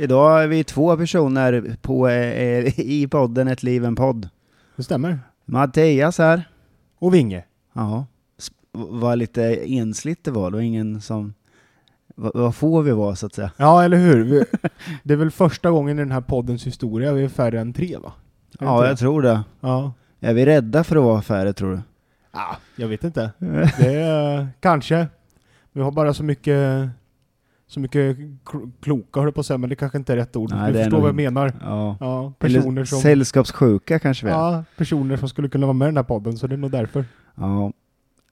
Idag är vi två personer på, eh, i podden Ett liv en podd. Det stämmer. Mattias här. Och Vinge. Ja. Var lite ensligt det var, det var ingen som... Vad, vad får vi vara så att säga? Ja, eller hur? Vi, det är väl första gången i den här poddens historia vi är färre än tre, va? Är Ja, jag det? tror det. Ja. Är vi rädda för att vara färre tror du? Ah, jag vet inte. Det är kanske. Vi har bara så mycket så mycket kl- kloka, höll på att säga, men det kanske inte är rätt ord. Nej, du förstår nog- vad jag menar. Ja. Ja, personer Eller som... sällskapssjuka kanske vi är. Ja, personer som skulle kunna vara med i den här podden, så det är nog därför. Ja.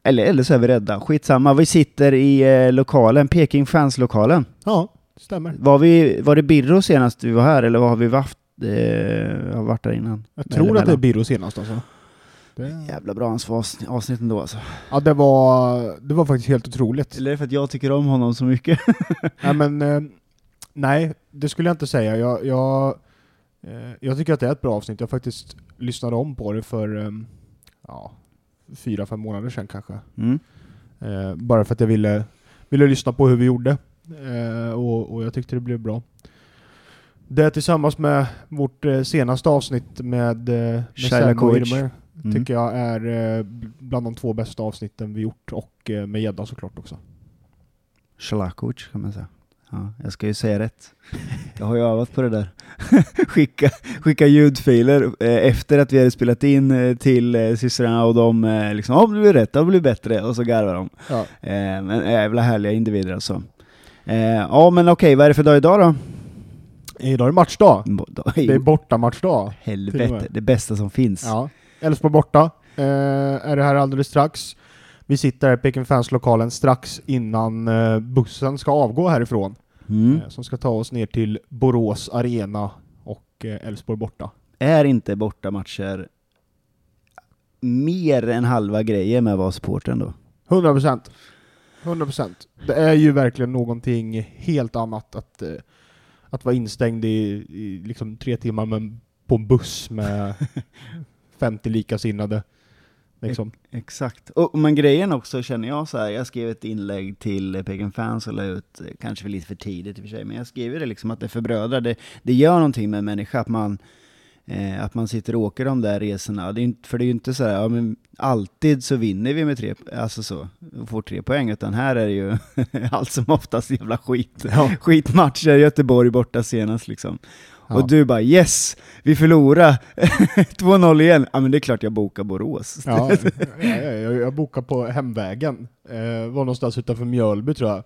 Eller, eller så är vi rädda. Skitsamma, vi sitter i eh, lokalen, Peking Fans-lokalen. Ja, det stämmer. Var, vi, var det Birro senast vi var här, eller vad har vi varit? Eh, har varit där innan? Jag tror att det är. Birro senast alltså. Det... Jävla bra avsnitt, ändå alltså. Ja, det var, det var faktiskt helt otroligt. Eller är det för att jag tycker om honom så mycket? Nej, men, eh, nej, det skulle jag inte säga. Jag, jag, eh, jag tycker att det är ett bra avsnitt. Jag faktiskt lyssnade om på det för eh, ja, fyra, fem månader sedan kanske. Mm. Bara för att jag ville, ville lyssna på hur vi gjorde. Och, och jag tyckte det blev bra. Det tillsammans med vårt senaste avsnitt med, med Shaila Sam och. Irmer Mm. tycker jag är eh, bland de två bästa avsnitten vi gjort och eh, med gädda såklart också. Shalakovic kan man säga. Ja, jag ska ju säga rätt. Jag har ju övat på det där. skicka, skicka ljudfiler eh, efter att vi hade spelat in till eh, systrarna och de liksom, ja det blir rätt, det blir bättre, och så garvar de. Ja. Men jävla härliga individer alltså. Ja men okej, vad är det för dag idag då? Idag är det matchdag. Det är bortamatchdag. Helvete, det bästa som finns. Ja. Elfsborg borta. Eh, är det här alldeles strax. Vi sitter här i Peking Fans-lokalen strax innan eh, bussen ska avgå härifrån. Mm. Eh, som ska ta oss ner till Borås Arena och eh, Elfsborg borta. Är inte bortamatcher mer än halva grejen med att vara supporter ändå? 100 procent. 100 procent. Det är ju verkligen någonting helt annat att, eh, att vara instängd i, i liksom tre timmar med, på en buss med 50 likasinnade. Liksom. Exakt. Och, men grejen också känner jag så här, jag skrev ett inlägg till Peking Fans och la ut, eh, kanske för lite för tidigt i och för sig, men jag skriver det liksom att det förbrödrar, det, det gör någonting med en människa att man, eh, att man sitter och åker de där resorna. Det är inte, för det är ju inte så här, ja men alltid så vinner vi med tre, alltså så, och får tre poäng, utan här är det ju allt som oftast jävla skit. Ja. Skitmatcher, Göteborg borta senast liksom. Ja. Och du bara yes, vi förlorar 2-0 igen. Ja men det är klart jag bokar Borås. Ja, ja, ja, jag, jag bokade på hemvägen. Eh, var någonstans utanför Mjölby tror jag.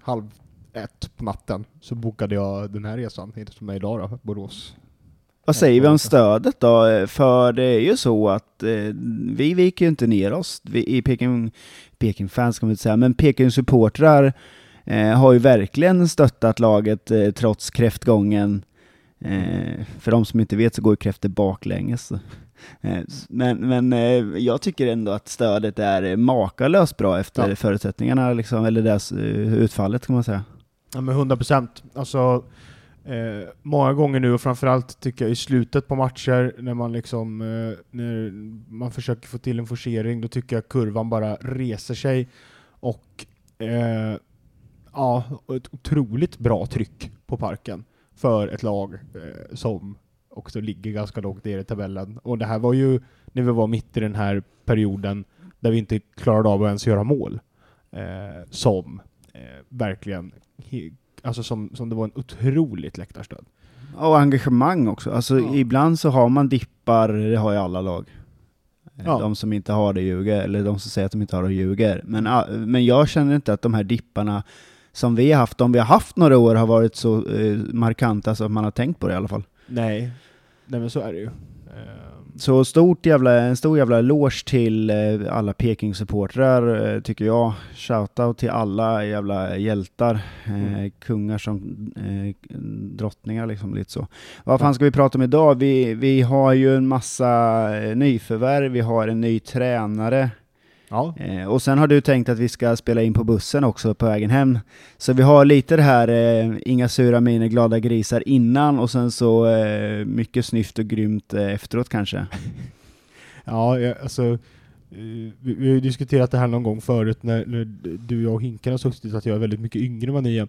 Halv ett på natten. Så bokade jag den här resan hit till mig idag då, Borås. Vad säger vi om stödet då? För det är ju så att eh, vi viker ju inte ner oss. Vi, I Peking, Peking fans kan man inte säga, men Peking supportrar eh, har ju verkligen stöttat laget eh, trots kräftgången. Eh, för de som inte vet så går ju kräftor baklänges. Eh, men men eh, jag tycker ändå att stödet är makalöst bra efter Ja. förutsättningarna, liksom, eller deras eh, utfallet kan man säga. Ja men 100 procent. Alltså, eh, många gånger nu och framförallt tycker jag i slutet på matcher när man liksom, eh, när man försöker få till en forcering, då tycker jag kurvan bara reser sig och ja, ett otroligt bra tryck på parken för ett lag eh, som också ligger ganska långt ner i tabellen. Och det här var ju när vi var mitt i den här perioden där vi inte klarade av att ens göra mål. Eh, som eh, verkligen, alltså som, som det var en otroligt läktarstöd. Och engagemang också. Alltså Ja. ibland så har man dippar, det har ju alla lag. Eh, Ja. De som inte har det ljuger, eller de som säger att de inte har det ljuger. Men, men jag känner inte att de här dipparna som vi har haft, de vi har haft några år, har varit så eh, markanta så att man har tänkt på det i alla fall. Nej, nej men så är det ju. Eh, Så stort jävla, en stor jävla eloge till eh, alla Peking-supportrar eh, tycker jag. Shoutout till alla jävla hjältar. Eh, Mm. Kungar som eh, drottningar liksom, lite så. Vad fan ska vi prata om idag? Vi, vi har ju en massa nyförvärv, vi har en ny tränare. Ja, Eh, och sen har du tänkt att vi ska spela in på bussen också på vägen hem. Så vi har lite det här, eh, inga sura miner, glada grisar innan och sen så eh, mycket snyft och grymt eh, efteråt kanske. ja jag- alltså, eh, vi, vi har ju diskuterat det här någon gång förut när, när du, jag och Hinken har suttit att jag är väldigt mycket yngre än vad ni är.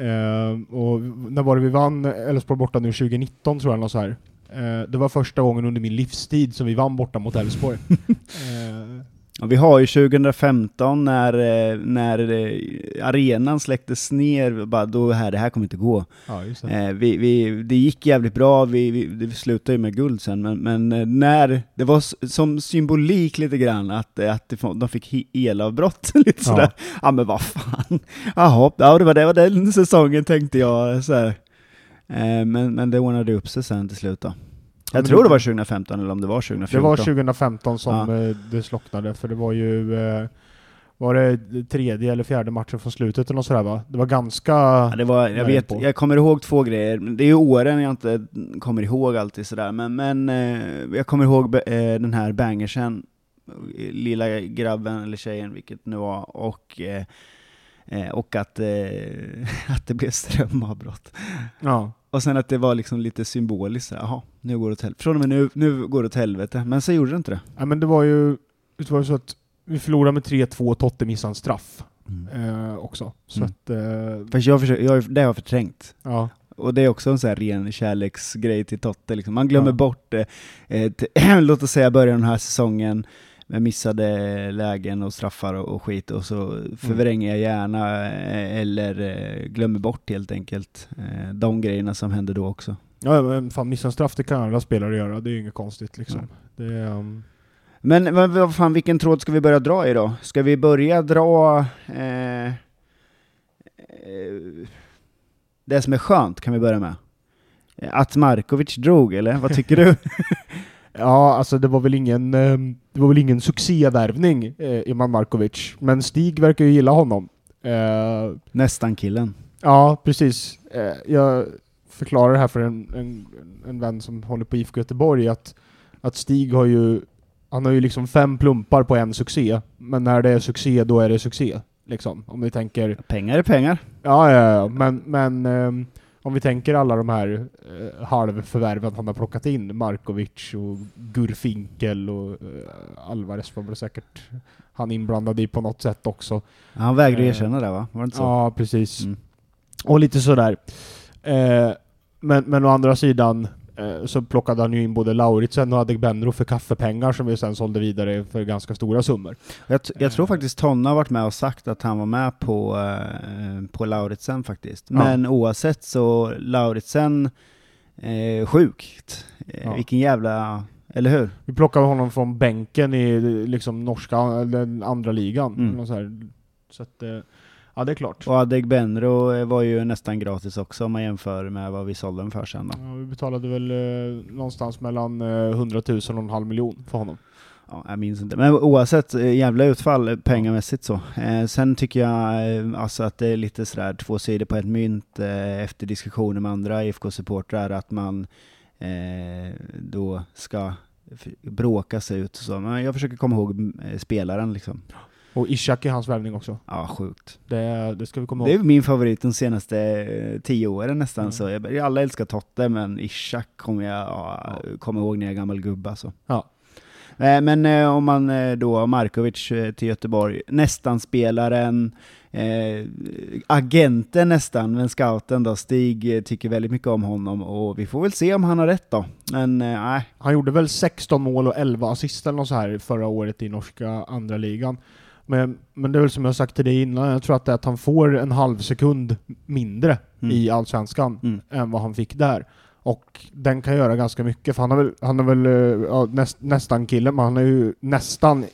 Eh, och när var det vi vann Elfsborg borta nu? 2019 tror jag, något så här. Det var första gången under min livstid som vi vann borta mot Elfsborg. Och vi har ju 2015 när, eh, när eh, arenan släcktes ner, bara då här, det här kommer inte gå. ja, det. Eh, vi, vi, det gick jävligt bra, vi, vi, det slutade ju med guld sen, men, men när, det var som symbolik lite grann att, att de fick elavbrott lite Ja. sådär. Ja men vad fan, jaha, ja det var, det var den säsongen tänkte jag så här. Men, men det ordnade upp sig sen till slut då. Jag tror det- var 2015 eller om det var 2014. Det var 2015 som Ja. eh, det slocknade, för det var ju eh, var det tredje eller fjärde matchen från slutet eller något sådär va? Det var ganska... Ja, det var, jag, vet, på. jag kommer ihåg två grejer, det är ju åren jag inte kommer ihåg alltid sådär, men, men eh, jag kommer ihåg den här bangersen, lilla grabben eller tjejen, vilket det nu var, och, och att, att det blev strömavbrott. Ja. Och sen att det var liksom lite symboliskt, jaha, nu går det åt helvete. Från och med nu, nu går det åt helvete. Men så gjorde det inte det. ja, men det var ju det var ju så att vi förlorade med 3-2 och Totte missade en straff eh, också. Så Mm. att, eh, Fast jag försöker, jag, det har jag förträngt. ja. Och det är också en sån här ren kärleksgrej till Totte. Liksom. Man glömmer Ja. bort det. Eh, till, låt oss säga början av den här säsongen med missade lägen och straffar och, och skit och så förvränger jag gärna eh, eller eh, glömmer bort helt enkelt eh, de grejerna som hände då också. ja, men fan missa en straff det kan alla spelare göra, det är ju inget konstigt liksom. Det, är, um, Men vad, vad fan, vilken tråd ska vi börja dra i då? Ska vi börja dra eh, eh, det som är skönt, kan vi börja med? Att Markovic drog, eller? Vad tycker du? ja, alltså det var väl ingen, eh, det var väl ingen succévärvning, eh, Iman Markovic. Men Stig verkar ju gilla honom. Eh, Nästan killen. Ja, precis. Eh, Jag förklarar det här för en, en, en vän som håller på IFK Göteborg att, att Stig har ju, han har ju liksom fem plumpar på en succé, men när det är succé då är det succé. Liksom, om vi tänker, Pengar är pengar. ja, ja, ja men, men ehm, om vi tänker alla de här eh, halvförvärven han har plockat in, Markovic och Gurfinkel och eh, Alvarez var väl säkert han inblandad i på något sätt också. Han vägrade Eh, erkänna det va? Var det inte så? Ja, precis. Mm. Och lite sådär. Eh, men, men å andra sidan så plockade han ju in både Lauritsen och Adegbenro för kaffepengar som vi sen sålde vidare för ganska stora summor. Jag, jag tror faktiskt Tonna har varit med och sagt att han var med på, eh, på Lauritsen faktiskt. Ja. Men oavsett så, Lauritsen, eh, sjukt. Eh, Ja. Vilken jävla, eller hur? Vi plockade honom från bänken i liksom norska, eller andra ligan. Mm. Så, så att, eh, ja det är klart. Och Adegbenro eh, var ju nästan gratis också om man jämför med vad vi sålde den för sen då. Ja, vi betalade väl eh, någonstans mellan eh, 100 000 och en halv miljon för honom. Ja, jag minns inte. Men oavsett, eh, jävla utfall pengamässigt så. Eh, sen tycker jag eh, alltså att det är lite sådär två sidor på ett mynt eh, efter diskussioner med andra IFK-supportrar att man eh, då ska bråka sig ut och så. Men jag försöker komma ihåg eh, spelaren liksom. Och Ishak är hans värvning också. Ja, sjukt. Det, det ska vi komma Det ihåg. är min favorit de senaste eh, tio åren nästan. Mm. Så jag, alla älskar Totte, men Ishak kommer jag ja, kommer ihåg när jag är gammal gubbe alltså. Ja. Eh, Men eh, om man eh, då, Markovic eh, till Göteborg, nästan spelaren, eh, agenten nästan, men scouten då, Stig eh, tycker väldigt mycket om honom och vi får väl se om han har rätt då. Men eh, nej, Han gjorde väl 16 mål och 11 assist eller så här förra året i norska andra ligan. Men, men det är väl som jag sagt till dig innan, jag tror att det är att han får en halv sekund mindre Mm. i Allsvenskan Mm. än vad han fick där. Och den kan göra ganska mycket, för han har väl, han har väl eh, ja, näst, nästan killen, men han har ju nästan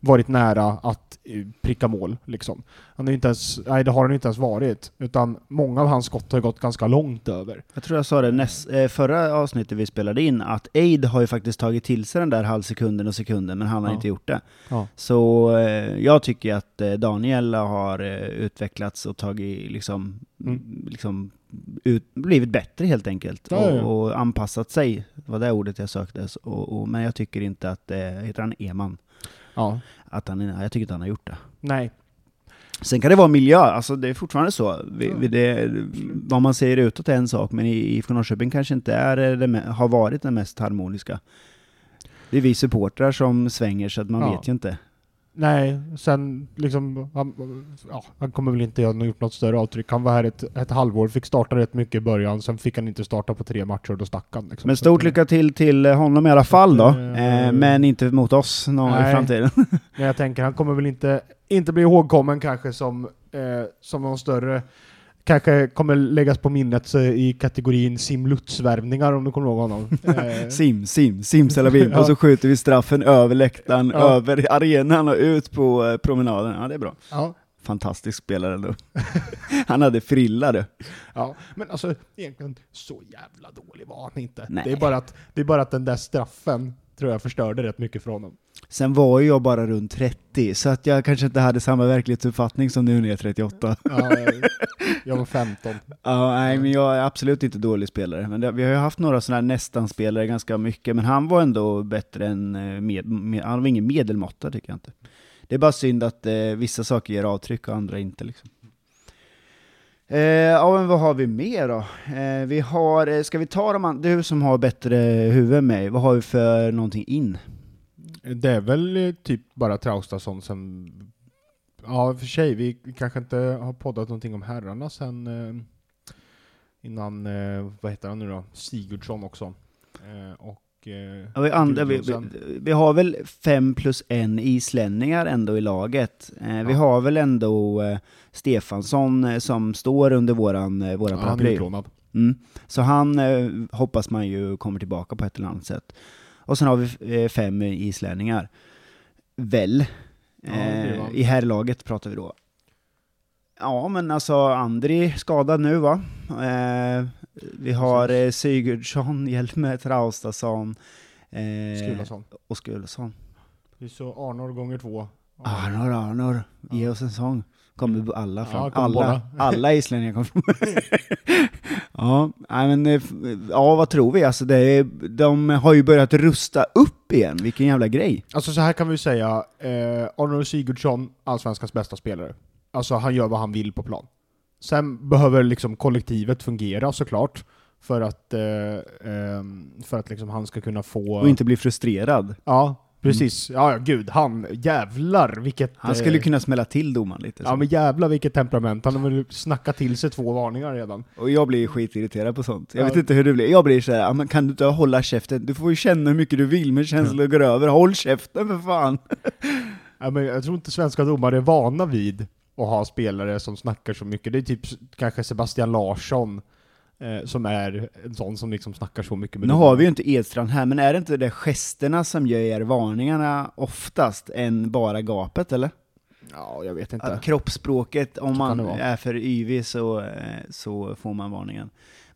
varit nära att eh, pricka mål liksom. Han är inte ens, nej det har han inte ens varit, utan många av hans skott har gått ganska långt över. Jag tror jag sa det näst, eh, förra avsnittet vi spelade in, att Aid har ju faktiskt tagit till sig den där halvsekunden och sekunden, men han har Ja. inte gjort det. Ja. Så eh, jag tycker att Daniel har utvecklats och tagit liksom, Mm. liksom ut, blivit bättre helt enkelt. Ja, ja. Och, och anpassat sig, var det ordet jag sökte. Så- Och, och, men jag tycker inte att, eh, heter han Eman? Ja. Att han, jag tycker inte han har gjort det. Nej. Sen kan det vara miljö, alltså det är fortfarande så. Vi, vi, det, vad man säger utåt är en sak, men i IFK Norrköping kanske inte är det, har varit den mest harmoniska. Det är vi supportrar som svänger, så att man Ja. vet ju inte. Nej, sen liksom, han, ja, han kommer väl inte ha gjort något större avtryck. Han var här ett, ett halvår, fick starta rätt mycket i början, sen fick han inte starta på tre matcher och då stack han. Liksom. Men stort lycka till till honom i alla fall då. Eh, Eh, men inte mot oss någon i nej. framtiden. Men jag tänker, han kommer väl inte, inte bli ihågkommen kanske som, eh, som någon större Kanske kommer läggas på minnet så i kategorin simlutsvärvningar om du kommer ihåg honom. Eh, Sim, sim, simsalabim. Ja. Och så skjuter vi straffen över läktaren, Ja. över arenan och ut på eh, promenaden. Ja, det är bra. ja, Fantastisk spelare ändå. Han hade frilla du. ja, men alltså egentligen så jävla dålig var han inte. Nej. Det är, bara att, det är bara att den där straffen tror jag förstörde rätt mycket för honom. Sen var ju jag bara runt 30, så att jag kanske inte hade samma verklighetsuppfattning som nu när jag är 38. Ja, jag var 15. Ja, nej, men jag är absolut inte dålig spelare. Men det, vi har ju haft några sådana här nästan-spelare ganska mycket, men han var ändå bättre än... eh, Med, med, han var ingen medelmåtta tycker jag inte. Det är bara synd att eh, vissa saker ger avtryck och andra inte liksom. Eh, ja, men vad har vi mer då? Eh, vi har, eh, ska vi ta de andra, du som har bättre huvud än mig, vad har vi för någonting in? Det är väl eh, typ bara Traustason som... Ja, för sig, vi kanske inte har poddat någonting om herrarna sen eh, innan, eh, vad heter han nu då? Sigurdsson också. Eh, och... Eh, Ja, vi, andra, vi, vi, vi har väl fem plus en islänningar ändå i laget. Eh, Vi Ja. har väl ändå eh, Stefansson eh, som står under våran, eh, våran ja, paraply. Mm. Så han eh, hoppas man ju kommer tillbaka på ett eller annat sätt. Och sen har vi fem islänningar. Väl. Ja, I herrlaget pratar vi då. Ja, men alltså Andri skadad nu va? Vi har eh, Sigurdsson, Hjelme, Traustason eh, Skulason. och Skulason. Det är så Arnor gånger två. Arnor, Arnor, ge oss en sång. Kommer alla fram. Ja, kommer alla, båda. alla islänningar kommer fram. ja, men, eh, ja, vad tror vi? Alltså, det är, de har ju börjat rusta upp igen, vilken jävla grej. Alltså så här kan vi säga, eh, Arnor Sigurdsson, allsvenskans bästa spelare. Alltså han gör vad han vill på plan. Sen behöver liksom kollektivet fungera såklart, för att, eh, ehm, för att liksom han ska kunna få... Och inte bli frustrerad. Ja, precis. Ja, ja, gud, han, jävlar vilket... Han skulle eh, kunna smälla till domaren lite. Ja så. men jävlar vilket temperament, han har väl snackat till sig två varningar redan. Och jag blir skitirriterad på sånt. Jag Ja. vet inte hur du blir. Jag blir såhär, ja, men kan du inte hålla käften? Du får ju känna hur mycket du vill, men känslor går över. Håll käften för fan! Ja, men jag tror inte svenska domare är vana vid att ha spelare som snackar så mycket. Det är typ kanske Sebastian Larsson eh, som är en sån som liksom snackar så mycket med Nu har vi ju inte Edstrand här, men är det inte det gesterna som ger varningarna oftast, än bara gapet eller? Ja, jag vet inte. Att kroppsspråket, om man är för yvig så, eh, så får man varningen.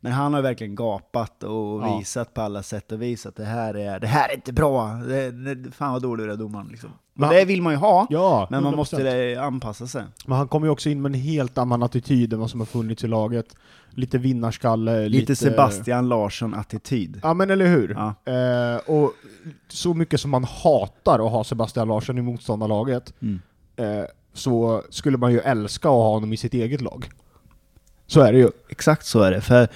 Men han har verkligen gapat och Ja. visat på alla sätt och vis att det här är, det här är inte bra, det, det, fan vad dålig du är domaren liksom. Men det vill man ju ha, Ja, men man 100%. måste anpassa sig. Men han kommer ju också in med en helt annan attityd än vad som har funnits i laget. Lite vinnarskalle, Lite, lite... Sebastian Larsson-attityd. Ja men eller hur? Ja. Eh, och så mycket som man hatar att ha Sebastian Larsson i motståndarlaget, Mm. eh, så skulle man ju älska att ha honom i sitt eget lag. Så är det ju. Exakt så är det, för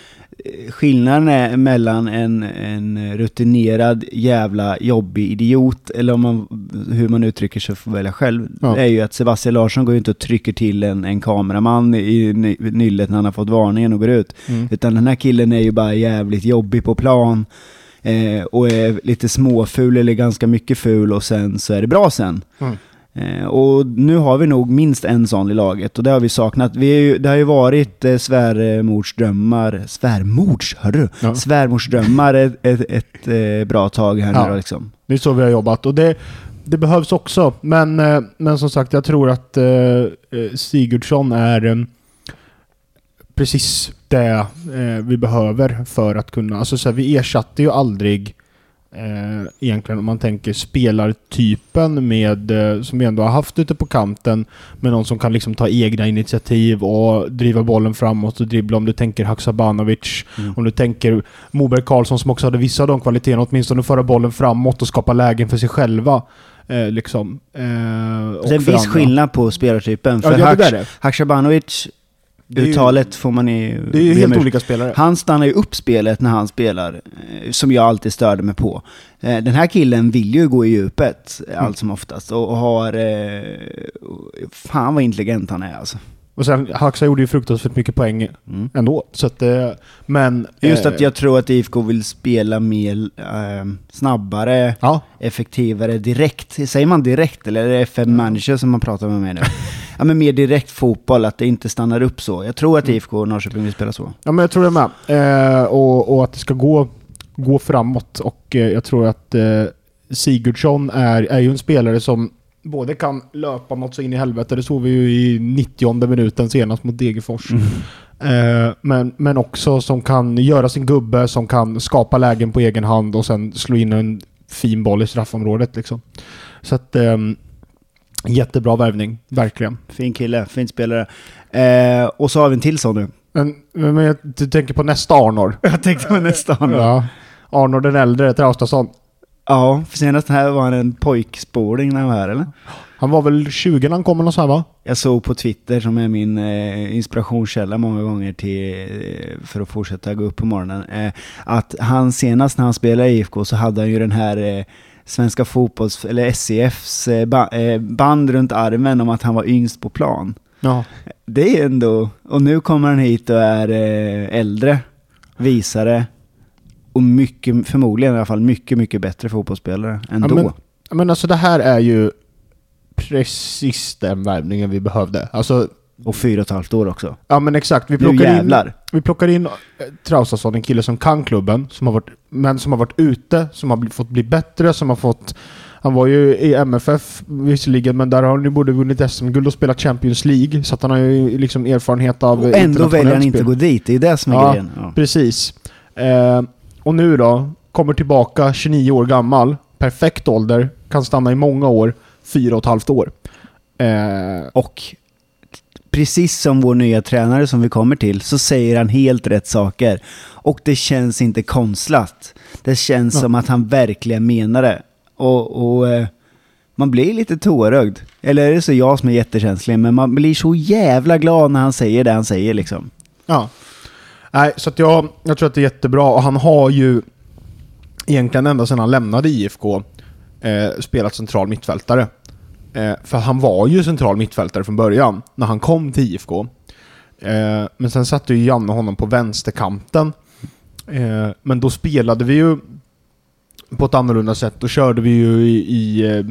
skillnaden är mellan en, en rutinerad jävla jobbig idiot, eller om man, hur man uttrycker sig får välja själv, Ja. är ju att Sebastian Larsson går ju inte och trycker till en, en kameraman i ny- nyllet när han har fått varningen och går ut. Utan den här killen är ju bara jävligt jobbig på plan, eh, och är lite småful eller ganska mycket ful och sen så är det bra sen. Mm. Eh, och nu har vi nog minst en sån i laget och det har vi saknat. Vi ju, det har ju varit eh, svärmordsdrömmar, svärmords, hörru? Ja. Svärmorsdrömmar ett, ett, ett eh, bra tag här Ja. nu då, liksom. Det är så vi har jobbat och det, det behövs också. Men, eh, men som sagt, jag tror att eh, Sigurdsson är precis det vi behöver för att kunna... Alltså så här, vi ersatte ju aldrig eh, egentligen om man tänker spelartypen med, eh, som vi ändå har haft ute på kanten med någon som kan liksom ta egna initiativ och driva bollen framåt och dribbla om du tänker Haksabanovic, Mm. om du tänker Moberg Karlsson som också hade vissa av de kvaliteterna, åtminstone föra bollen framåt och skapa lägen för sig själva. Eh, liksom. Eh, Det är en viss skillnad på spelartypen. För ja, Haks-. Haksabanovic, uttalet får man ju... Det är ju helt olika spelare. Han stannar ju upp spelet när han spelar, eh, som jag alltid störde mig på. Eh, Den här killen vill ju gå i djupet, eh, Mm. allt som oftast, och har... Fan vad intelligent han är alltså. Och sen, Haxa gjorde ju fruktansvärt mycket poäng Mm. ändå. Så att, eh, men... Just eh, att jag tror att IFK vill spela mer eh, snabbare, Ja, effektivare, direkt. Säger man direkt eller är det FM Manager som man pratar med mig nu? Ja men mer direkt fotboll, att det inte stannar upp så. Jag tror att Mm. IFK Norrköping vill spela så. Ja, men jag tror det med. Eh, och, och att det ska gå, gå framåt. Och eh, jag tror att eh, Sigurdsson är, är ju en spelare som både kan löpa något så in i helvete, det såg vi ju i 90 minuten senast mot Degerfors. Eh, men, men också som kan göra sin gubbe, som kan skapa lägen på egen hand och sen slå in en fin boll i straffområdet. Liksom. Så att ehm, jättebra värvning, verkligen. Fin kille, fin spelare. Eh, och så har vi en till sån nu. Men, men jag, du tänker på nästa Arnor? Jag tänkte på nästan. Ja. Ja. Arnor den äldre, Traustason. Ja, för senast här var han en pojkspoling när han var här eller? Han var väl 20 när han kom eller så här va? Jag såg på Twitter, som är min eh, inspirationskälla många gånger till, eh, för att fortsätta gå upp på morgonen, eh, att han senast när han spelade i IFK så hade han ju den här eh, Svenska fotbolls, eller SCFs eh, ba, eh, band runt armen om att han var yngst på plan. Ja. Det är ändå, och nu kommer han hit och är äldre, visare och mycket, förmodligen i alla fall mycket, mycket bättre fotbollsspelare ändå. men- Men alltså det här är ju precis den värvningen vi behövde. Alltså, Och fyra och ett halvt år också. ja men exakt. Vi plockar in, vi plockar in eh, Traustason, en kille som kan klubben, som har varit, men som har varit ute, som har bli, fått bli bättre, som har fått... Han var ju i MFF visserligen, men där har han ju både vunnit SM-guld och spelat Champions League, så att han har ju liksom erfarenhet av Och ändå väljer han inte spel. gå dit, det är det som är Ja, grejen. Ja. Precis. Eh, och nu då, kommer tillbaka 29 år gammal, perfekt ålder, kan stanna i många år, fyra och ett halvt år. Eh, Och precis som vår nya tränare som vi kommer till, så säger han helt rätt saker. Och det känns inte konstlat. Det känns Ja. som att han verkligen menar det. Och, och eh, man blir lite tårögd. Eller är det så jag som är jättekänslig, men man blir så jävla glad när han säger det han säger liksom. ja. Nej, så att jag, jag tror att det är jättebra och han har ju egentligen ända sedan han lämnade IFK eh, spelat central mittfältare. Eh, för han var ju central mittfältare från början när han kom till IFK. Eh, men sen satte ju Janne honom på vänsterkanten. Eh, men då spelade vi ju på ett annorlunda sätt. Då körde vi ju i, i eh,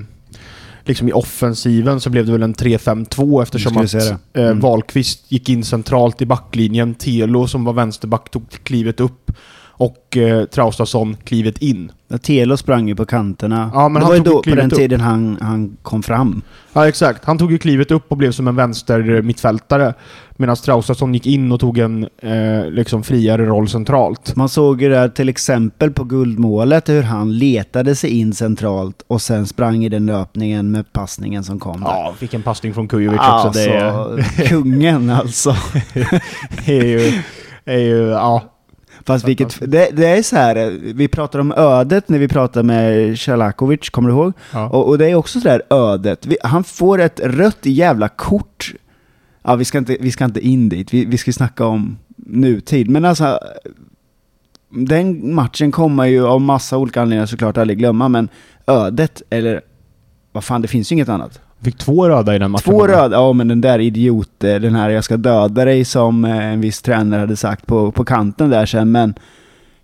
liksom i offensiven så blev det väl en 3-5-2 eftersom att eh, Mm. Wahlqvist gick in centralt i backlinjen. Telo som var vänsterback tog klivet upp och eh, Traustason klivet in. Ja, Telo sprang ju på kanterna. Ja, men det han var ju tog då, på klivet den upp. tiden han, han kom fram. Ja, exakt. Han tog ju klivet upp och blev som en vänster mittfältare. Medan Traustason gick in och tog en eh, liksom friare roll centralt. Man såg ju där till exempel på guldmålet hur han letade sig in centralt och sen sprang i den löpningen med passningen som kom där. Ja, vilken passning från Kujovic Alltså, också. Det är, kungen alltså. är ju... Är ju ja. Fast vilket, det, det är så här, vi pratar om ödet när vi pratar med Sjalakovic, kommer du ihåg? ja. Och, och det är också så där ödet. Vi, han får ett rött jävla kort. Ja, vi ska inte, vi ska inte in dit, vi, vi ska snacka om nutid. Men alltså, den matchen kommer ju av massa olika anledningar såklart aldrig glömma, men ödet, eller vad fan, det finns ju inget annat. Fick två röda i den matchen. Två röda, ja men den där idiot, eh, den här jag ska döda dig som eh, en viss tränare hade sagt på, på kanten där sen, men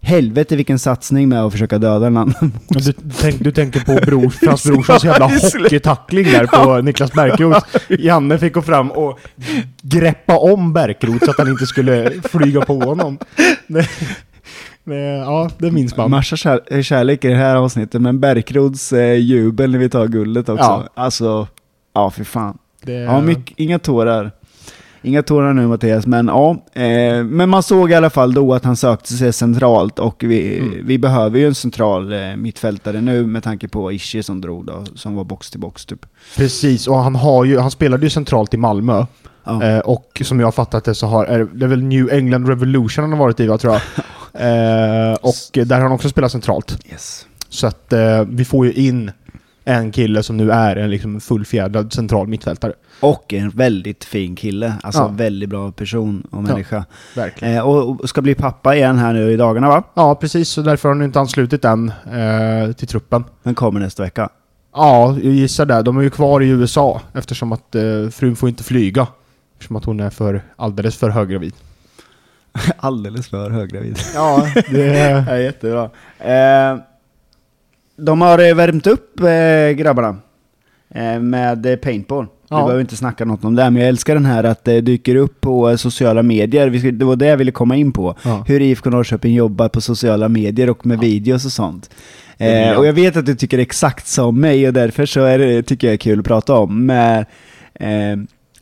helvete vilken satsning med att försöka döda en annan. Du, tänk, du tänker på bror, Frans Brorssons jävla hockeytackling där på Niklas Bärkroth. Janne fick gå fram och greppa om Bärkroth så att han inte skulle flyga på honom. Det, ja, det minns man. Massa kär, kärlek i det här avsnittet, men Bärkrods eh, jubel när vi tar guldet också. Ja. Alltså, ja för fan. Det, Ja, mycket, inga tårar. Inga tårar nu Mattias, men ja. Eh, men man såg i alla fall då att han sökte sig centralt och vi, Mm. vi behöver ju en central eh, mittfältare nu med tanke på Ishi som drog då, som var box till box typ. Precis, och han, har ju, han spelade ju centralt i Malmö. Ja. Eh, och som jag har fattat det så har, är det väl New England Revolution han har varit i va, tror jag. Eh, och där har han också spelat centralt. Yes. Så att eh, vi får ju in en kille som nu är en liksom fullfjädrad central mittfältare. Och en väldigt fin kille, alltså Ja. väldigt bra person och människa. Verkligen. Eh, och, och ska bli pappa igen här nu i dagarna va? Ja, precis. Så därför har han inte anslutit än eh, till truppen. Den kommer nästa vecka. Ja, jag gissar det. De är ju kvar i USA eftersom att eh, frun får inte flyga. Eftersom att hon är för, alldeles för höggravid. Alldeles för höggravid. Ja, det... Ja, jättebra. Eh, de har eh, värmt upp eh, grabbarna eh, med eh, paintball. Vi Ja. behöver inte snacka något om det, men jag älskar den här att det dyker upp på eh, sociala medier. Vi det var det jag ville komma in på. Ja. Hur IFK Norrköping jobbar på sociala medier och med Ja. videos och sånt. Det Eh, och jag vet att du tycker exakt som mig och därför så är det, tycker jag är kul att prata om. Eh,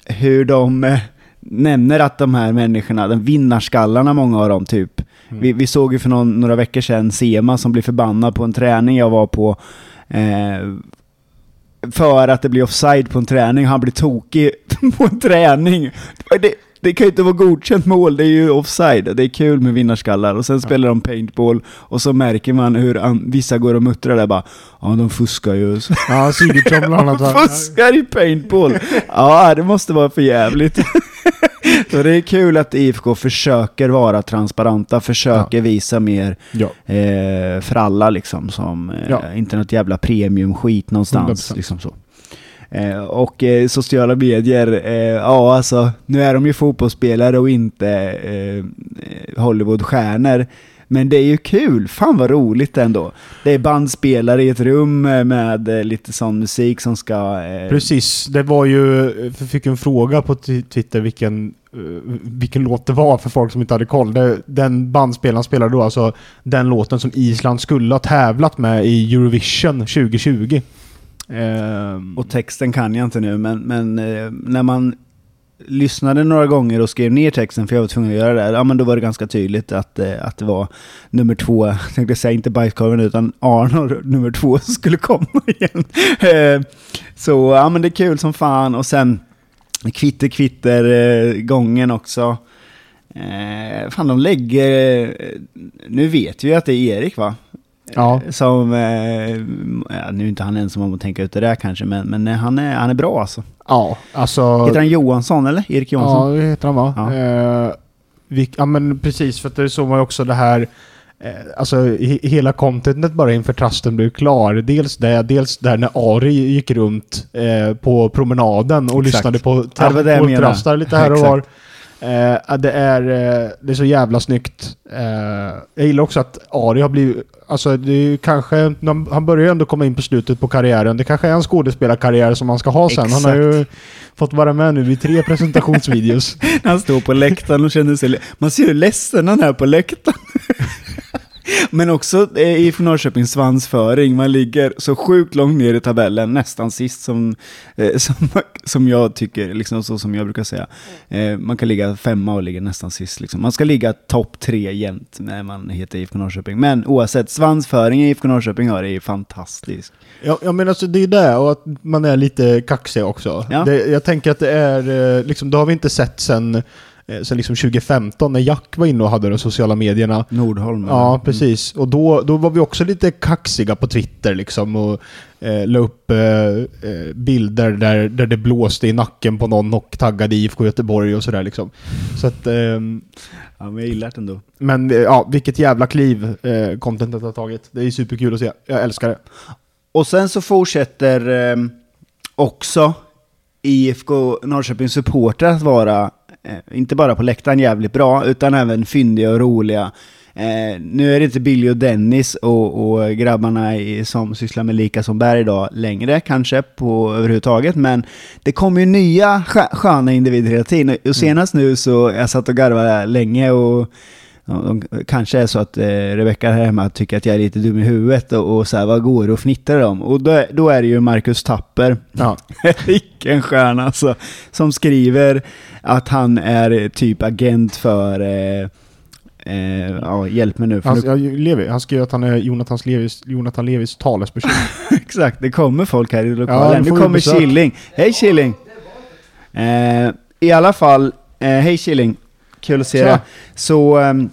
hur de eh, nämner att de här människorna, de vinnarskallarna många av dem typ. Mm. Vi, vi såg ju för någon, några veckor sedan Sema som blev förbannad på en träning jag var på. Eh, för att det blir offside på en träning. Han blir tokig på en träning. Det, det kan ju inte vara godkänt mål, det är ju offside. Det är kul med vinnarskallar. Och sen spelar de paintball och så märker man hur vissa går och muttrar där bara Ja, de fuskar ju. Ja, Sigurdsson bland annat. fuskar i paintball! Ja, det måste vara för jävligt. Så det är kul att IFK försöker vara transparenta, försöker visa mer Ja. eh, för alla liksom. Som, eh, Ja. Inte något jävla premiumskit någonstans. 100%. Liksom så. Eh, och eh, sociala medier, eh, ja alltså, nu är de ju fotbollsspelare och inte eh, Hollywoodstjärnor. Men det är ju kul, fan vad roligt ändå. Det är bandspelare i ett rum eh, med eh, lite sån musik som ska... Eh, Precis, det var ju, vi fick en fråga på Twitter vilken, eh, vilken låt det var för folk som inte hade koll. Det, den bandspelaren spelade då alltså den låten som Island skulle ha tävlat med i Eurovision 2020. Ehm, Och texten kan jag inte nu, men, men eh, när man lyssnade några gånger och skrev ner texten, för jag var tvungen att göra det, ja men då var det ganska tydligt att, eh, att det var nummer två, jag tänkte säga inte bajskorven utan Arnor nummer två som skulle komma igen. Eh, Så ja men det är kul som fan och sen kvitter kvitter eh, gången också. Eh, fan de lägger, eh, nu vet vi att det är Erik va? Ja. Som, eh, ja, nu är inte han ensam om att tänka ut det där kanske, men, men eh, han, är, han är bra alltså. ja, alltså... Heter han Johansson eller? Erik Ja, Johansson? det heter han va? Ja. Eh, vi, ja men precis, för att det såg man ju också det här eh, Alltså he, hela contentet bara inför trasten blev klar. Dels det, dels där när Ari gick runt eh, på promenaden och Exakt. lyssnade på Ja, det var det jag menade. trastar lite här och var. Eh, det, är, eh, det är så jävla snyggt. Eh, jag gillar också att Ari har blivit... Alltså det är ju kanske... Han börjar ju ändå komma in på slutet på karriären. Det kanske är en skådespelarkarriär som han ska ha sen. Han har ju fått vara med nu i tre presentationsvideos. Han står på läktaren och känner sig... Man ser hur ledsen han är på läktaren. Men också eh, i Norrköpings svansföring, man ligger så sjukt långt ner i tabellen, nästan sist som, eh, som, som jag tycker, liksom så som jag brukar säga. Eh, man kan ligga femma och ligga nästan sist. Liksom. Man ska ligga topp tre jämt när man heter IFK Norrköping. Men oavsett, svansföringen IFK Norrköping har är fantastisk. Ja, ja men alltså det är det, och att man är lite kaxig också. Ja. Det, jag tänker att det är, liksom, det har vi inte sett sen, sen liksom 2015 när Jack var inne och hade de sociala medierna. Nordholm. Ja, eller? precis. Och då, då var vi också lite kaxiga på Twitter liksom och eh, la upp eh, eh, bilder där, där det blåste i nacken på någon och taggade IFK Göteborg och sådär liksom. Så att, ehm, Ja, men jag gillar det ändå. men eh, ja, vilket jävla kliv eh, contentet har tagit. Det är superkul att se. Jag älskar det. Och sen så fortsätter eh, också IFK Norrköpings supportrar att vara, eh, inte bara på läktaren jävligt bra, utan även fyndiga och roliga. Eh, nu är det inte Billy och Dennis och, och grabbarna i, som sysslar med Lika som bär idag längre kanske på överhuvudtaget. Men det kommer ju nya skö- sköna individer hela tiden. Och senast nu så jag satt och garvade länge och Ja, de, kanske är så att eh, Rebecka här hemma tycker att jag är lite dum i huvudet och, och så här, vad går det och fnittrar om? Och då, då är det ju Marcus Tapper, Ja. vilken stjärna alltså, som skriver att han är typ agent för, eh, eh, ja hjälp mig nu. För Han, nu ja, Levi, han skrev att han är Jonathans Levis, Jonathan Levis talesperson. exakt, det kommer folk här i Ja, lokalen. nu nu kommer. Killing. Hej Killing! Eh, I alla fall, eh, hej Killing. Kul att se Tja. dig. Så, ehm,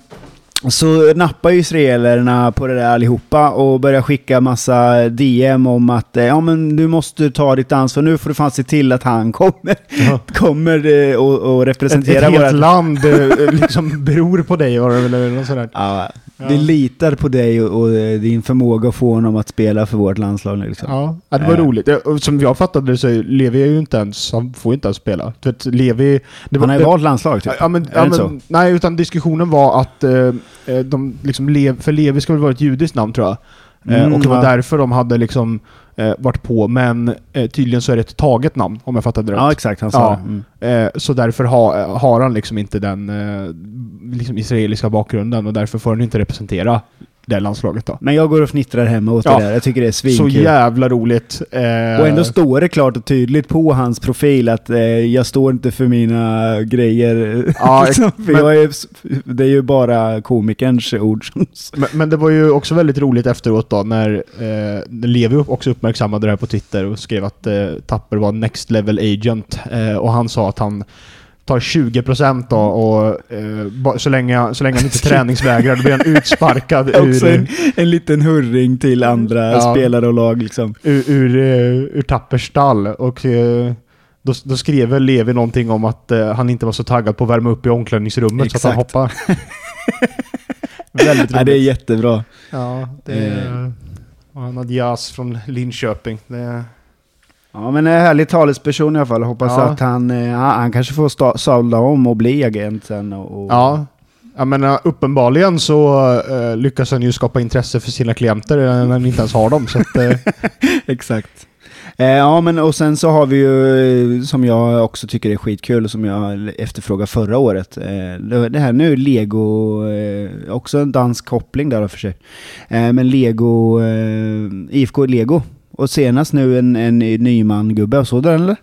så nappar ju israelerna på det där allihopa och börjar skicka massa DM om att eh, ja men du måste ta ditt ansvar, nu får du fan se till att han kommer, Ja. kommer eh, och, och Ett, representera ett helt land eh, liksom beror på dig var det väl eller något sådär. Ja, Ja. Vi litar på dig och, och din förmåga att få honom att spela för vårt landslag. Liksom. Ja, ja, det var Eh. roligt. Som jag fattade det så är Levi är ju inte ens, han får inte ens spela. Vet, Levi... Det var, Han har ju valt landslag typ. Ja, men, ja, men, nej, utan diskussionen var att de liksom lev, för Levi ska väl vara ett judiskt namn tror jag. Eh, Mm, och det var ja. därför de hade liksom eh, varit på, men eh, tydligen så är det ett taget namn om jag fattade rätt. Ja, exakt. Han sa Ja. det. Mm. Eh, så därför ha, har han liksom inte den eh, liksom israeliska bakgrunden och därför får han inte representera det landslaget då. Men jag går och fnittrar hemma åt Ja. det där. Jag tycker det är Så svinkul. jävla roligt. Eh, Och ändå står det klart och tydligt på hans profil att eh, jag står inte för mina grejer. Ja, liksom, för men- är, det är ju bara komikerns ord som... Men, men det var ju också väldigt roligt efteråt då när, eh, Levi också uppmärksammade det här på Twitter och skrev att eh, Tapper var next level agent. Eh, och han sa att han tar 20% då och eh, så, länge, så länge han inte träningsvägrar då blir han utsparkad Också en, ur, en liten hurring till andra Ja. spelare och lag liksom. ur, ur, eh, ur Tappers stall. Och eh, då, då skrev väl Levi någonting om att eh, han inte var så taggad på att värma upp i omklädningsrummet så att han Exakt. hoppar. väldigt Ja, roligt. det är jättebra. Ja, det är... Och han hade jazz från Linköping. Det, Ja, men en härlig talesperson i alla fall. Hoppas Ja. att han, eh, han, han kanske får sadla om och bli agent sen. Och, och ja. Jag menar, uppenbarligen så eh, lyckas han ju skapa intresse för sina klienter eh, när han inte ens har dem. Så att, eh, Exakt. Eh, ja, men och sen så har vi ju, eh, som jag också tycker är skitkul, och som jag efterfrågade förra året, eh, det här nu Lego, eh, också en dansk koppling där för sig. Eh, men Lego, eh, IFK Lego. Och senast nu en, en Nyman-gubbe, såg du den eller?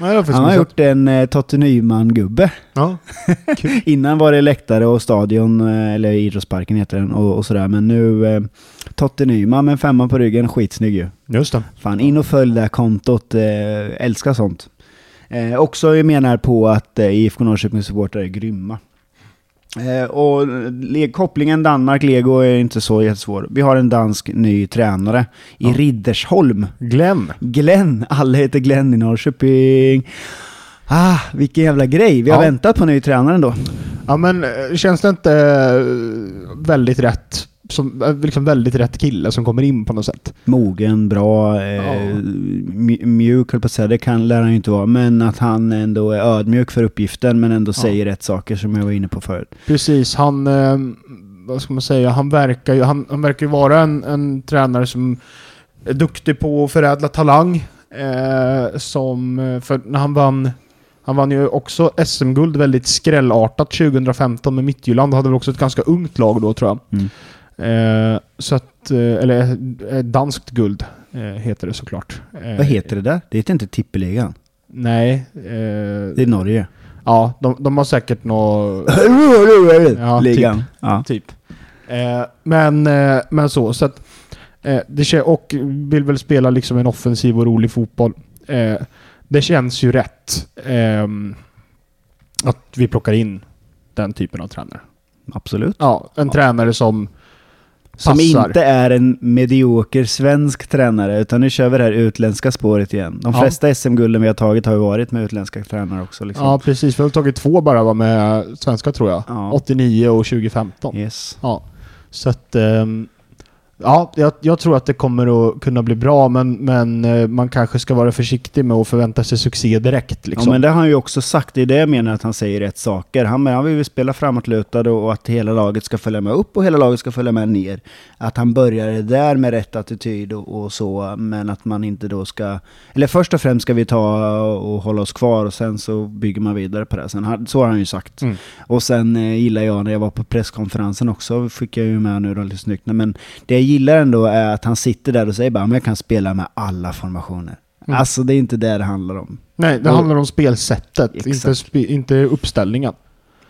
nej, jag Han har gjort en eh, Totte Nyman-gubbe. Ja. Innan var det läktare och stadion, eh, eller idrottsparken heter den, och, och sådär. Men nu eh, Totte Nyman med femma på ryggen, skitsnygg ju. Just det. Fan, in och följ det här kontot. Eh, älskar sånt. Eh, också jag menar på att eh, IFK Norrköpings supportrar är grymma. Eh, och kopplingen Danmark-Lego är inte så jättesvår. Vi har en dansk ny tränare i Ja. Riddersholm. Glenn. Glenn, alla heter Glenn i Norrköping. Ah, vilken jävla grej. Vi har Ja. väntat på ny tränare ändå. Ja men eh, känns det inte eh, väldigt rätt? Som, eh, liksom väldigt rätt kille som kommer in på något sätt. Mogen, bra, eh, Ja. mj- mjuk höll på att säga, det kan, lär han ju inte vara. Men att han ändå är ödmjuk för uppgiften men ändå Ja. säger rätt saker som jag var inne på förut. Precis, han... Eh, vad ska man säga? Han verkar ju, han, han verkar ju vara en, en tränare som är duktig på att förädla talang. Eh, som... eh, För när han vann... Han vann ju också SM-guld väldigt skrällartat 2015 med Midtjylland. Hade väl också ett ganska ungt lag då tror jag. Mm. Eh, så att... Eh, eller eh, danskt guld eh, heter det såklart. Eh, Vad heter det där? Det heter inte tippeligan. Nej. Det är Norge. ja, de, de har säkert något... Ja, Ligan. Ja. Typ. Men, men så, så att... Det och vill väl spela liksom en offensiv och rolig fotboll. Det känns ju rätt ehm, att vi plockar in den typen av tränare. Absolut. Ja, en Ja. tränare som... Som Passar. inte är en medioker svensk tränare, utan nu kör vi det här utländska spåret igen. De Ja. flesta SM-gulden vi har tagit har ju varit med utländska tränare också. Liksom. Ja, precis. Vi har tagit två bara var med svenska tror jag. Ja. 89 och 2015. Yes. Ja. Så att... ehm, Ja, jag, jag tror att det kommer att kunna bli bra, men, men eh, man kanske ska vara försiktig med att förvänta sig succé direkt. Liksom. Ja, men det har han ju också sagt. Det är det jag menar att han säger rätt saker. Han, han vill ju spela framåtlutad och att hela laget ska följa med upp och hela laget ska följa med ner. Att han började där med rätt attityd och, och så, men att man inte då ska... Eller först och främst ska vi ta och hålla oss kvar och sen så bygger man vidare på det. Sen, så har han ju sagt. Mm. Och sen eh, gillar jag när jag var på presskonferensen också, fick jag ju med nu då lite snyggt. Men det gillar ändå är att han sitter där och säger bara, men jag kan spela med alla formationer. Mm. Alltså det är inte det det handlar om. Nej, det handlar om spelsättet, inte, spe, inte uppställningen.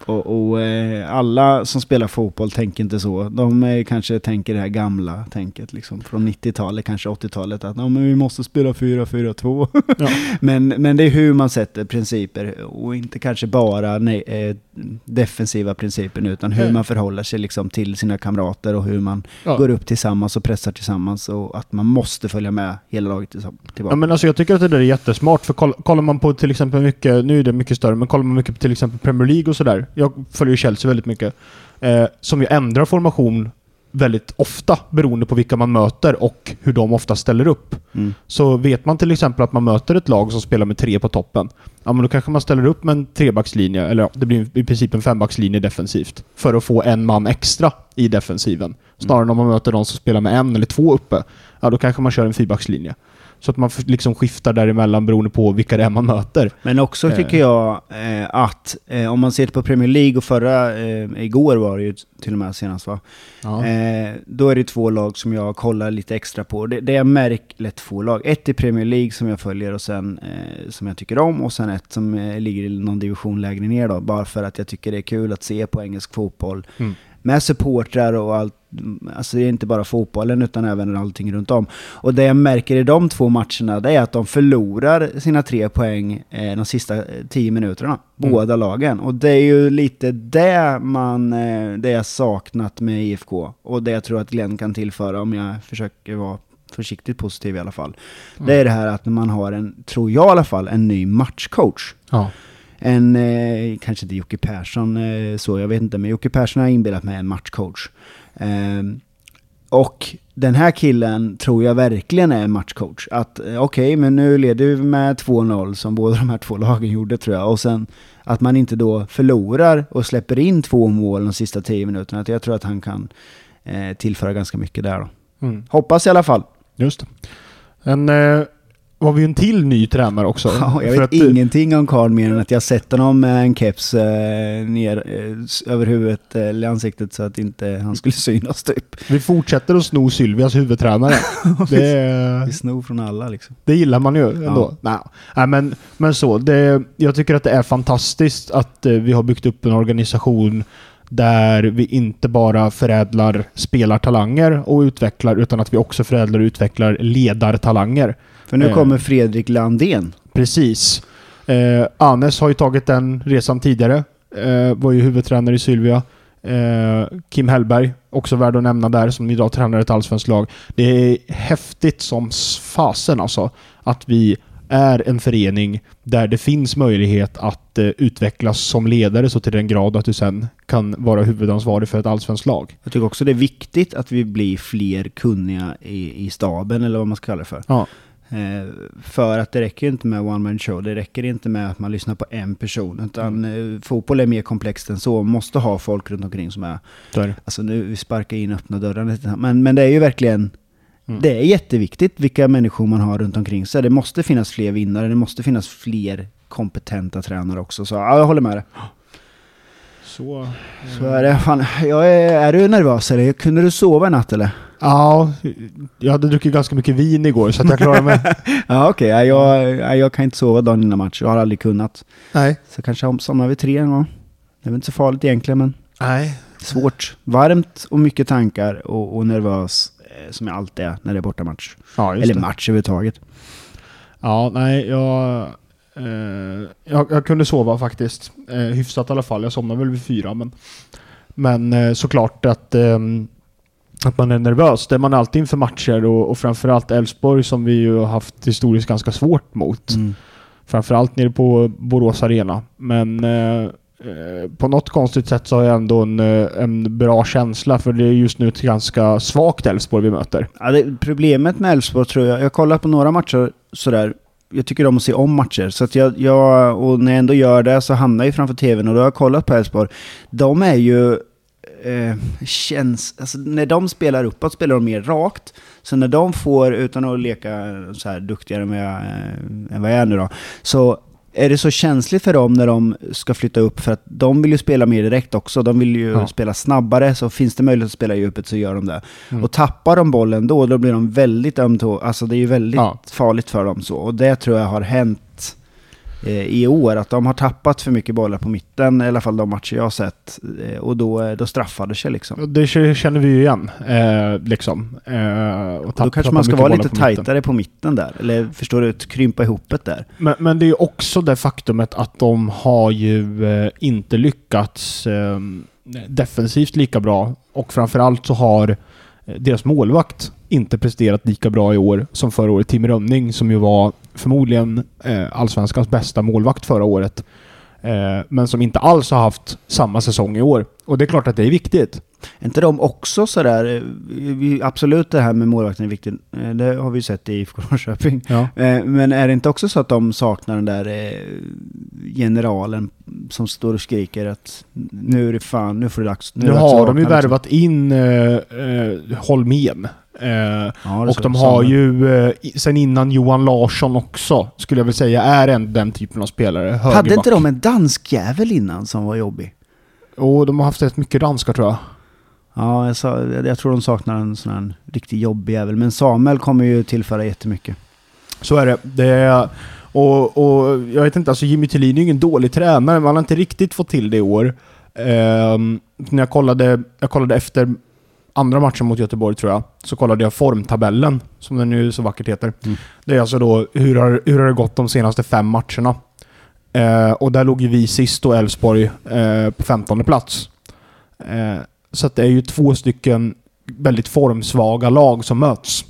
Och, och eh, alla som spelar fotboll tänker inte så. De eh, kanske tänker det här gamla tänket liksom från 90-talet, kanske 80-talet, att men vi måste spela 4-4-2. Ja. men, men det är hur man sätter principer och inte kanske bara nej, eh, defensiva principer utan hur Nej. man förhåller sig liksom till sina kamrater och hur man Ja. går upp tillsammans och pressar tillsammans och att man måste följa med hela laget tillbaka. Ja, men alltså jag tycker att det där är jättesmart, för koll, kollar man på till exempel mycket, nu är det mycket större, men kollar man mycket på till exempel Premier League och sådär. Jag följer ju Chelsea väldigt mycket. Eh, som ju ändrar formation väldigt ofta beroende på vilka man möter och hur de ofta ställer upp. Mm. Så vet man till exempel att man möter ett lag som spelar med tre på toppen, ja men då kanske man ställer upp med en trebackslinje, eller ja, det blir i princip en fembackslinje defensivt, för att få en man extra i defensiven. Snarare än om man möter de som spelar med en eller två uppe, ja då kanske man kör en fyrbackslinje. Så att man liksom skiftar däremellan beroende på vilka det är man möter. Men också Eh. tycker jag eh, att eh, om man ser på Premier League och förra, eh, igår var det ju till och med senast va? Eh, då är det två lag som jag kollar lite extra på. Det, det är märk, eller två lag. Ett i Premier League som jag följer och sen eh, som jag tycker om och sen ett som ligger i någon division lägre ner då. Bara för att jag tycker det är kul att se på engelsk fotboll. Mm. Med supportrar och allt. Alltså det är inte bara fotbollen utan även allting runt om. Och det jag märker i de två matcherna det är att de förlorar sina tre poäng eh, de sista eh, tio minuterna. Mm. Båda lagen. Och det är ju lite det man, eh, det jag saknat med IFK. Och det jag tror att Glenn kan tillföra om jag försöker vara försiktigt positiv i alla fall. Det är det här att man har en, tror jag i alla fall, en ny matchcoach. Ja. En, eh, kanske inte Jocke Persson eh, så, jag vet inte, men Jocke Persson har inbillat mig en matchcoach. Ehm, och den här killen tror jag verkligen är en matchcoach. Att eh, okej, men nu leder vi med 2-0 som båda de här två lagen gjorde tror jag. Och sen att man inte då förlorar och släpper in två mål de sista 10 minuterna. Att jag tror att han kan eh, tillföra ganska mycket där då. Mm. Hoppas i alla fall. Just det. En, eh, var vi en till ny tränare också. Ja, jag vet att, eh, ingenting om Karl mer än att jag sett honom med en keps eh, ner eh, över huvudet eh, eller ansiktet så att inte han skulle synas typ. Vi fortsätter att sno Sylvias huvudtränare. det, Vi snor från alla liksom. det gillar man ju ändå. Nej, Nej, men, men så. Det, jag tycker att det är fantastiskt att eh, vi har byggt upp en organisation där vi inte bara förädlar spelartalanger och utvecklar, utan att vi också förädlar och utvecklar ledartalanger. För nu Eh. kommer Fredrik Landén. Precis. Eh, Anes har ju tagit den resan tidigare. Eh, var ju huvudtränare i Sylvia. Eh, Kim Hellberg, också värd att nämna där, som idag tränar ett allsvenskt lag. Det är häftigt som fasen alltså, att vi är en förening där det finns möjlighet att eh, utvecklas som ledare så till den grad att du sen kan vara huvudansvarig för ett allsvenskt lag. Jag tycker också det är viktigt att vi blir fler kunniga i, i staben eller vad man ska kalla det för. Ja. Eh, för att det räcker inte med one man show, det räcker inte med att man lyssnar på en person. Utan eh, fotboll är mer komplext än så, man måste ha folk runt omkring som är Så är det. Alltså nu vi sparkar in öppna dörrar lite. Men, men det är ju verkligen, Mm. det är jätteviktigt vilka människor man har runt omkring sig. Det måste finnas fler vinnare, det måste finnas fler kompetenta tränare också. Så ja, jag håller med dig. Så, Så är det. Fan, jag är, är du nervös eller? Kunde du sova i natt eller? Ja, jag hade druckit ganska mycket vin igår så att jag klarar mig. Ja okej, ja, jag, ja, jag kan inte sova dagen innan match. Jag har aldrig kunnat. Nej. Så kanske jag somnar vid tre en gång. Det är väl inte så farligt egentligen men Nej. svårt. Varmt och mycket tankar och, och nervös eh, som jag alltid är när det är bortamatch. Ja, Eller det. match överhuvudtaget. Ja, nej, jag, eh, jag... Jag kunde sova faktiskt. Eh, hyfsat i alla fall. Jag somnade väl vid fyra, men... Men eh, såklart att... ehm, att man är nervös. Det är man alltid inför matcher och, och framförallt Elfsborg som vi ju har haft historiskt ganska svårt mot. Mm. Framförallt nere på Borås Arena. Men eh, eh, Eh, på något konstigt sätt så har jag ändå en, eh, en bra känsla för det är just nu ett ganska svagt Elfsborg vi möter. Ja, det, problemet med Elfsborg tror jag, jag har kollat på några matcher sådär, jag tycker om att se om matcher, så att jag, jag, och när jag ändå gör det så hamnar jag framför tvn och då har jag kollat på Elfsborg. De är ju, eh, känns, alltså när de spelar uppåt spelar de mer rakt, så när de får, utan att leka så här duktigare med, eh, än vad jag är nu då, så är det så känsligt för dem när de ska flytta upp för att de vill ju spela mer direkt också. De vill ju Ja. spela snabbare, så finns det möjlighet att spela i djupet så gör de det. Mm. Och tappar de bollen då, då blir de väldigt ömtå. Alltså det är ju väldigt Ja. farligt för dem så. Och det tror jag har hänt i år, att de har tappat för mycket bollar på mitten, i alla fall de matcher jag har sett. Eh, och då, eh, då straffar det sig liksom. Det känner vi ju igen. Eh, liksom. Eh, och då kanske man ska vara lite på mitten. tajtare på mitten där. Eller förstår du, krympa ihop det där. Men, men det är ju också det faktumet att de har ju eh, inte lyckats eh, defensivt lika bra. Och framförallt så har eh, deras målvakt inte presterat lika bra i år som förra året. Tim Rönning som ju var förmodligen eh, allsvenskans bästa målvakt förra året. Eh, men som inte alls har haft samma säsong i år. Och det är klart att det är viktigt. Är inte de också sådär, eh, absolut det här med målvakten är viktigt, eh, det har vi ju sett i IFK Norrköping. Ja. Eh, Men är det inte också så att de saknar den där generalen som står och skriker att nu är det fan, nu får det dags. Nu, dags har de ju liksom. värvat in eh, Holmén. Eh, Ja, och så. de har ju eh, sen innan Johan Larsson också, skulle jag vilja säga, är en, den typen av spelare. Hade Högerback. inte de en dansk jävel innan som var jobbig? Och de har haft rätt mycket danskar tror jag. Ja, jag, sa, jag, tror de saknar en sån här riktigt jobbig jävel. Men Samuel kommer ju tillföra jättemycket. Så är det. det är, och, och jag vet inte, alltså Jimmy Tillin är ju ingen dålig tränare, men han har inte riktigt fått till det i år. Ehm, när jag kollade, jag kollade efter andra matchen mot Göteborg tror jag, så kollade jag formtabellen, som den nu så vackert heter. Mm. Det är alltså då, hur har, hur har det gått de senaste fem matcherna? Eh, och där låg ju vi sist och Elfsborg eh, på 15 plats. Eh, så det är ju två stycken väldigt formsvaga lag som möts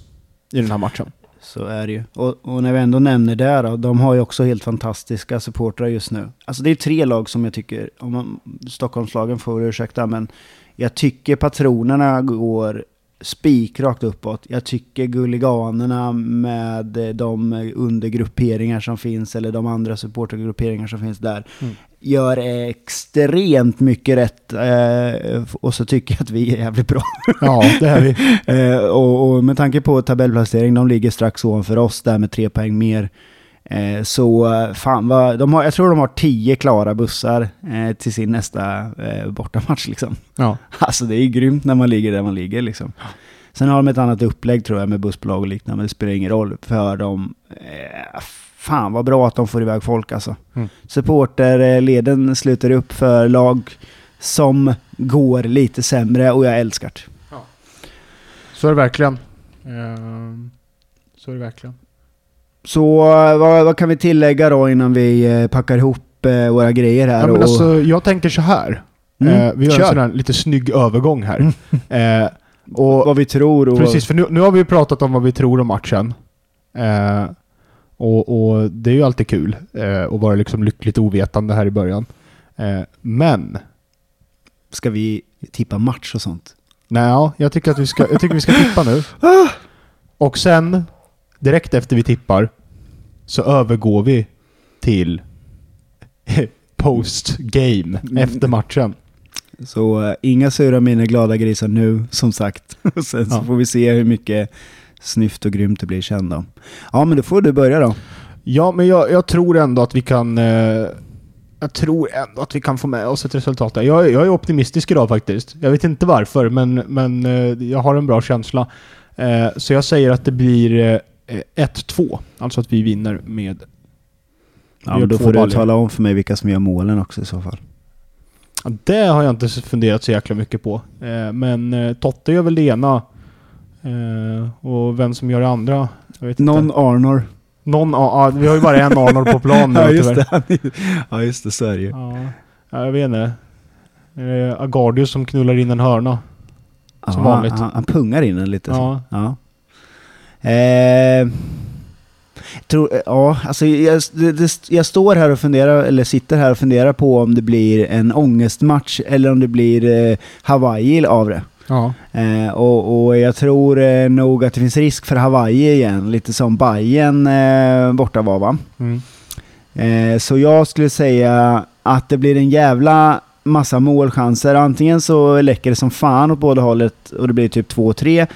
i den här matchen. Så är det ju. Och, och när vi ändå nämner det då, de har ju också helt fantastiska supportrar just nu. Alltså det är tre lag som jag tycker, om man, Stockholmslagen får ursäkta, men jag tycker patronerna går spikrakt uppåt. Jag tycker Gulliganerna med eh, de undergrupperingar som finns, eller de andra supportergrupperingar som finns där, Mm. gör extremt mycket rätt. Eh, och så tycker jag att vi är jävligt bra. Ja, det är vi. Eh, och, och med tanke på tabellplacering, de ligger strax ovanför oss där med tre poäng mer. Eh, så eh, fan vad, de har, jag tror de har tio klara bussar eh, till sin nästa eh, bortamatch liksom. Ja. Alltså det är grymt när man ligger där man ligger liksom. Sen har de ett annat upplägg tror jag med bussbolag och liknande, men det spelar ingen roll för dem. Eh, fan vad bra att de får iväg folk alltså. Mm. Supporterleden sluter upp för lag som går lite sämre och jag älskar det. Så är det verkligen. Ehm, så är det verkligen. Så eh, vad, vad kan vi tillägga då innan vi eh, packar ihop eh, våra grejer här? Ja, men alltså, jag tänker så här. Mm, vi gör kör. en sån här lite snygg övergång här. Eh, och, vad vi tror och... precis, för nu, nu har vi pratat om vad vi tror om matchen. Eh, och, och det är ju alltid kul eh, att vara liksom lyckligt ovetande här i början. Eh, men, Ska vi tippa match och sånt? nej, ja, jag tycker att vi ska, jag tycker vi ska tippa nu. Och sen, direkt efter vi tippar, så övergår vi till post-game efter matchen. Så eh, inga sura miner, glada grisar nu, som sagt. Och Sen så Ja. får vi se hur mycket snyft och grymt det blir sen då. Ja, men då får du börja då. Ja, men jag, jag tror ändå att vi kan... Eh, jag tror ändå att vi kan få med oss ett resultat där. Jag, jag är optimistisk idag faktiskt. Jag vet inte varför, men, men eh, jag har en bra känsla. Så jag säger att det blir 1-2. Alltså att vi vinner med... Ja, men då får du baljor. tala om för mig vilka som gör målen också i så fall. Ja, Det har jag inte funderat så jäkla mycket på. Eh, men eh, Totte gör väl det ena. Eh, och vem som gör det andra? Någon. Arnor. Någon ja, Vi har ju bara en Arnold på plan nu Ja, just tyvärr. det. Ja, just det. Så är det ju. Ja, ja, jag vet inte. Agardius som knullar in en hörna? Som Ja, vanligt. Han, han pungar in den lite. så. Ja. Eh, Tror, ja, alltså jag, det, jag står här och funderar, eller sitter här och funderar på om det blir en ångestmatch eller om det blir eh, Hawaii av det. Ja. Eh, och, och jag tror eh, nog att det finns risk för Hawaii igen, lite som Bayern eh, borta var va? Mm. Eh, så jag skulle säga att det blir en jävla massa målchanser. Antingen så läcker det som fan åt båda hållet och det blir typ 2-3.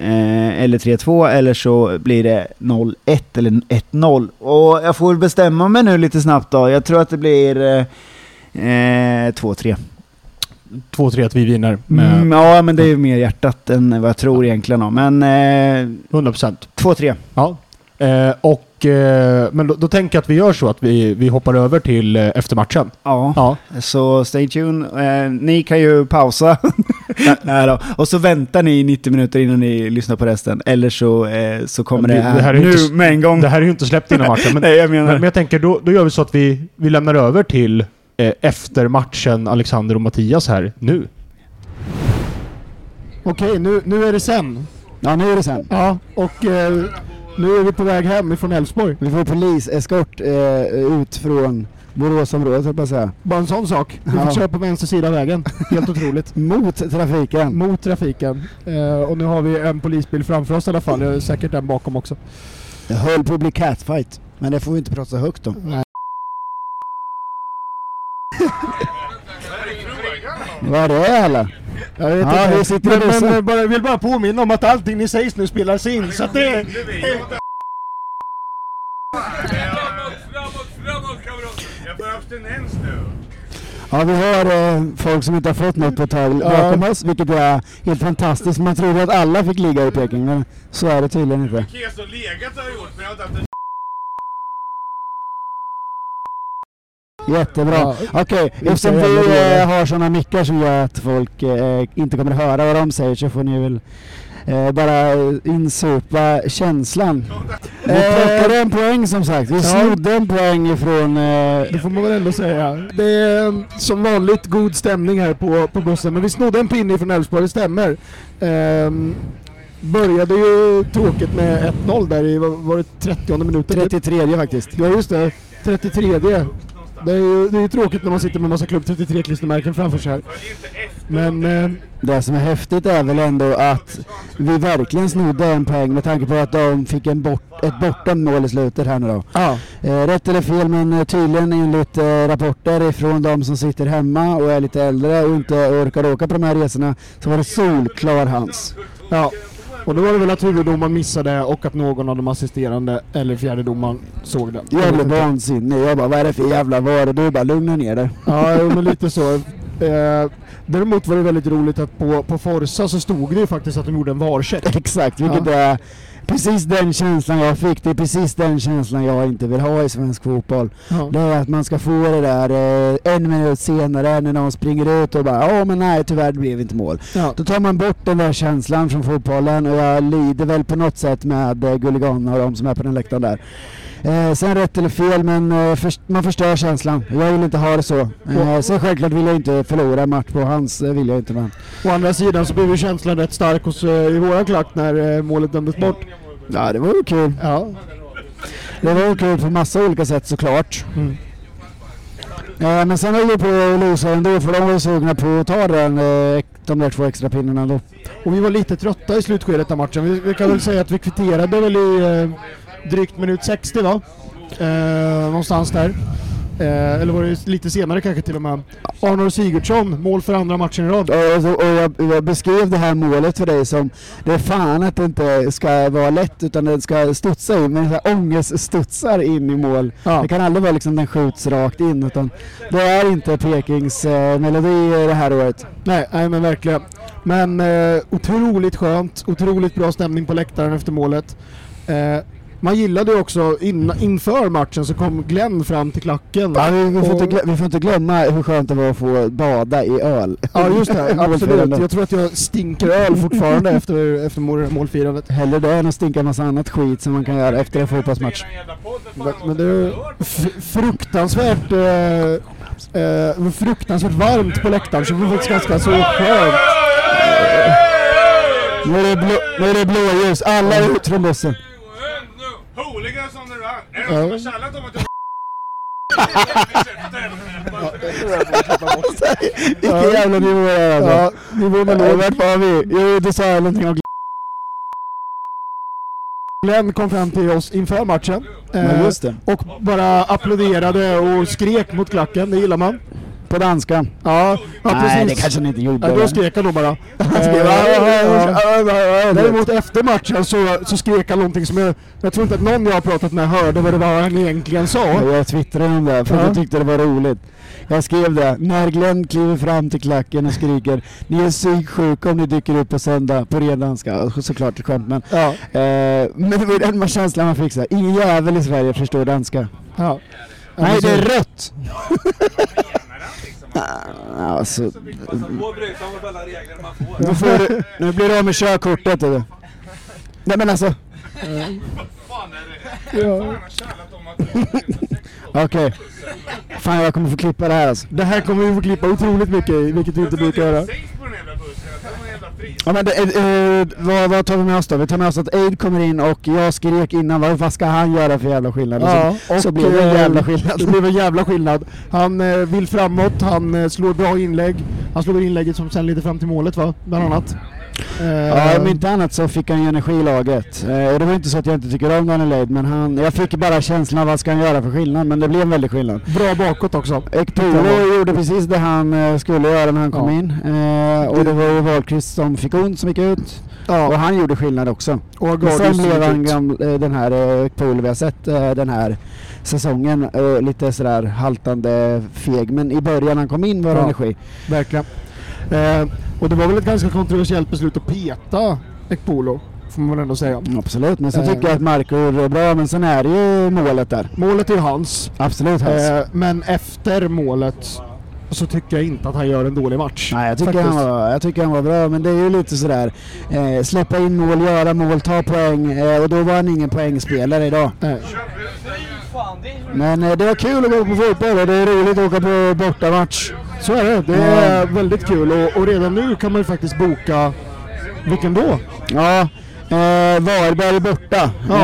Eh, eller 3-2 eller så blir det 0-1 eller 1-0. Och jag får bestämma mig nu lite snabbt då. Jag tror att det blir eh, eh, 2-3. 2-3 att vi vinner Mm, ja, men det är ju mer hjärtat än vad jag tror egentligen. Men eh, 100%. 2-3. Ja. Eh, och, eh, men då, då tänker jag att vi gör så att vi, vi hoppar över till eh, eftermatchen. Ja. Ja. Så stay tuned. Eh, ni kan ju pausa. Nej då. Och så väntar ni i 90 minuter innan ni lyssnar på resten. Eller så, eh, så kommer det det- här, det här är ju nu inte med en gång. Det här är ju inte släppt innan matchen, men, Nej, jag men, menar... men jag tänker då, då gör vi så att vi, vi lämnar över till eh, efter matchen Alexander och Mattias här nu. Okej, nu, nu är det sen. Ja, nu är det sen. Ja, och eh, nu är vi på väg hem ifrån Elfsborg. Vi får poliseskort eh, ut från Boråsområdet, höll jag säga. Bara en sån sak. Vi Ja. köra på vänster sida av vägen. Helt otroligt. Mot trafiken. Mot trafiken. Eh, och nu har vi en polisbil framför oss i alla fall. Det är säkert en bakom också. Det höll på att bli catfight. Men det får vi inte prata högt om. Nej. Vad är det eller? Jag vet Ja, inte. vi sitter men, men eh, bara, jag vill bara påminna om att allting ni sägs nu spelas in. Så att det... Framåt, framåt, framåt kamrater! Jag får abstinens nu. Ja, vi har eh, folk som inte har fått något på ett tag Ja. bakom oss, vilket är helt fantastiskt. Man trodde att alla fick ligga i Peking, men så är det tydligen inte. Och legat har jag gjort, men jag har inte haft en Jättebra. Ja. Okej, Inte eftersom vi eh, har sådana mickar som gör att folk eh, inte kommer att höra vad de säger så får ni väl eh, bara insupa känslan. Vi Eh, plockade en poäng som sagt. Vi snodde en poäng ifrån... Eh, Det får man väl ändå säga. Det är eh, som vanligt god stämning här på, på bussen. Men vi snodde en pinne från Elfsborg, det stämmer. Ehm, började ju tråkigt med 1-0 där i, var det 30 minuten? 33 faktiskt. Ja just det, 33 det är ju det är tråkigt när man sitter med massa klubb 33 klistermärken framför sig här. Men eh, Det som är häftigt är väl ändå att vi verkligen snodde en poäng med tanke på att de fick en bort, ett bortom mål i slutet här nu då. ja, Eh, rätt eller fel men eh, tydligen enligt eh, rapporter ifrån de som sitter hemma och är lite äldre och inte orkar åka på de här resorna så var det solklar hans. ja. Och då var det väl att huvuddomaren missade och att någon av de assisterande eller fjärde domaren såg det. Jävla vansinne. Jag bara vad är det för jävla var Du bara lugna ner dig. Ja, men lite så. Eh, däremot var det väldigt roligt att på, på Forza så stod det ju faktiskt att de gjorde en varcheck. Exakt, vilket är precis den känslan jag fick. Det är precis den känslan jag inte vill ha i svensk fotboll. Ja. Det är att man ska få det där eh, en minut senare när någon springer ut och bara ja men nej tyvärr det blev inte mål. Ja. Då tar man bort den där känslan från fotbollen och jag lider väl på något sätt med eh, och de som är på den läktaren där. Eh, sen rätt eller fel men eh, först, man förstör känslan. Jag vill inte ha det så. Eh, sen självklart vill jag inte förlora en match på hans, eh, vill jag inte men. Å andra sidan så blev ju känslan rätt stark hos, eh, i våran klack när målet dömdes bort. Ja det var ju kul. Ja. Det var ju kul på massa olika sätt såklart. Mm. Eh, men sen höll vi på att losa ändå för de var ju sugna på att ta den, eh, de där två extra pinnarna då. Och vi var lite trötta i slutskedet av matchen. Vi, vi kan väl säga att vi kvitterade väl i eh, drygt minut 60 va? Eh, någonstans där. Eh, eller var det lite senare kanske till och med. Arnor Sigurdsson, mål för andra matchen i rad. Och, och, och jag, jag beskrev det här målet för dig som, det är fan att det inte ska vara lätt utan det ska studsa in, men ångeststudsar in i mål. Ja. Det kan aldrig vara liksom den skjuts rakt in utan det är inte Pekings eh, melodi det här året. Nej, nej men verkligen. Men eh, otroligt skönt, otroligt bra stämning på läktaren efter målet. Eh, man gillade ju också in, inför matchen så kom Glenn fram till klacken. Ja, vi, vi, får Och- inte glömma, vi får inte glömma hur skönt det var att få bada i öl. Ja just det, absolut. Jag tror att jag stinker öl fortfarande efter, efter mål, målfirandet. Hellre det än att stinka en massa annat skit som man kan göra efter en fotbollsmatch. Men, det är fruktansvärt, eh, eh, fruktansvärt varmt på läktaren så det var faktiskt ganska så skönt. Nu är det, nu är det blåljus, alla ut från bussen. Någon som har tjallat om att du Vilken jävla nivå det är alltså. Ja, Ja, låg. Vart var vi? Jo, du sa någonting om Glenn kom fram till oss inför matchen. Ja, eh, just det. Och bara applåderade och skrek mot klacken, det gillar man. På danska. Ja, ja Nej, precis. det kanske ni inte gjorde. Ja, då skrek han då bara. Däremot efter matchen så, så skrek han någonting som jag, jag tror inte att någon jag har pratat med hörde vad det var han egentligen sa. Ja, Jag twittrade om det för Ja. jag tyckte det var roligt. Jag skrev det, när Glenn kliver fram till klacken och skriker Ni är psyksjuka om ni dyker upp på söndag på ren danska. Såklart ett skämt men. Ja, Eh, men det var den känslan man fick så ingen jävel i Sverige förstår danska. ja. Nej det är rött! Ah, Alltså, nu, får du, nu blir du av med körkortet. Du. Nej men alltså? Ja. Okej. Fan jag kommer få klippa det här alltså. Det här kommer vi få klippa otroligt mycket i, vilket vi inte brukar göra. sägs på den jävla bussen att det var en jävla fris. Ja, men det, eh, vad, vad tar vi med oss då? Vi tar med oss att Aid kommer in och jag skrek innan vad, vad ska han göra för jävla skillnad? Ja, så, och så blev det en eh, jävla skillnad. Det blev en jävla skillnad. Han eh, vill framåt, han eh, slår bra inlägg. Han slår inlägget som sen leder fram till målet va, bland annat. Eh, Ja, om inte annat så fick han ju energi i laget. Eh, och det var inte så att jag inte tycker om Daniel Aid, men han, jag fick bara känslan av vad ska han göra för skillnad, men det blev en väldig skillnad. Bra bakåt också. Ekpolo gjorde precis det han eh, skulle göra när han kom Ja. in. Eh, och det var ju Wahlqvist som fick ont som gick ut. Och Ja, han gjorde skillnad också. och Men sen blev han ut. gaml, eh, den här Ekpolo vi har sett den här säsongen. lite sådär haltande feg, men i början han kom in var det Ja. energi. Verkligen. Eh, och det var väl ett ganska kontroversiellt beslut att peta Ekpolo, får man väl ändå säga. Absolut, men sen Eh. tycker jag att Marco är bra, men sen är det ju målet där. Målet är ju hans, Absolut hans. eh, men efter målet så tycker jag inte att han gör en dålig match. Nej, jag tycker, faktiskt. han var, jag tycker han var bra, men det är ju lite sådär eh, släppa in mål, göra mål, ta poäng eh, och då var han ingen poängspelare idag. Nej. Men eh, det var kul att gå på fotboll och det är roligt att åka på bortamatch. Så är det. Det är väldigt kul och, och redan nu kan man ju faktiskt boka vilken då? Ja, eh, Varberg borta. Ja,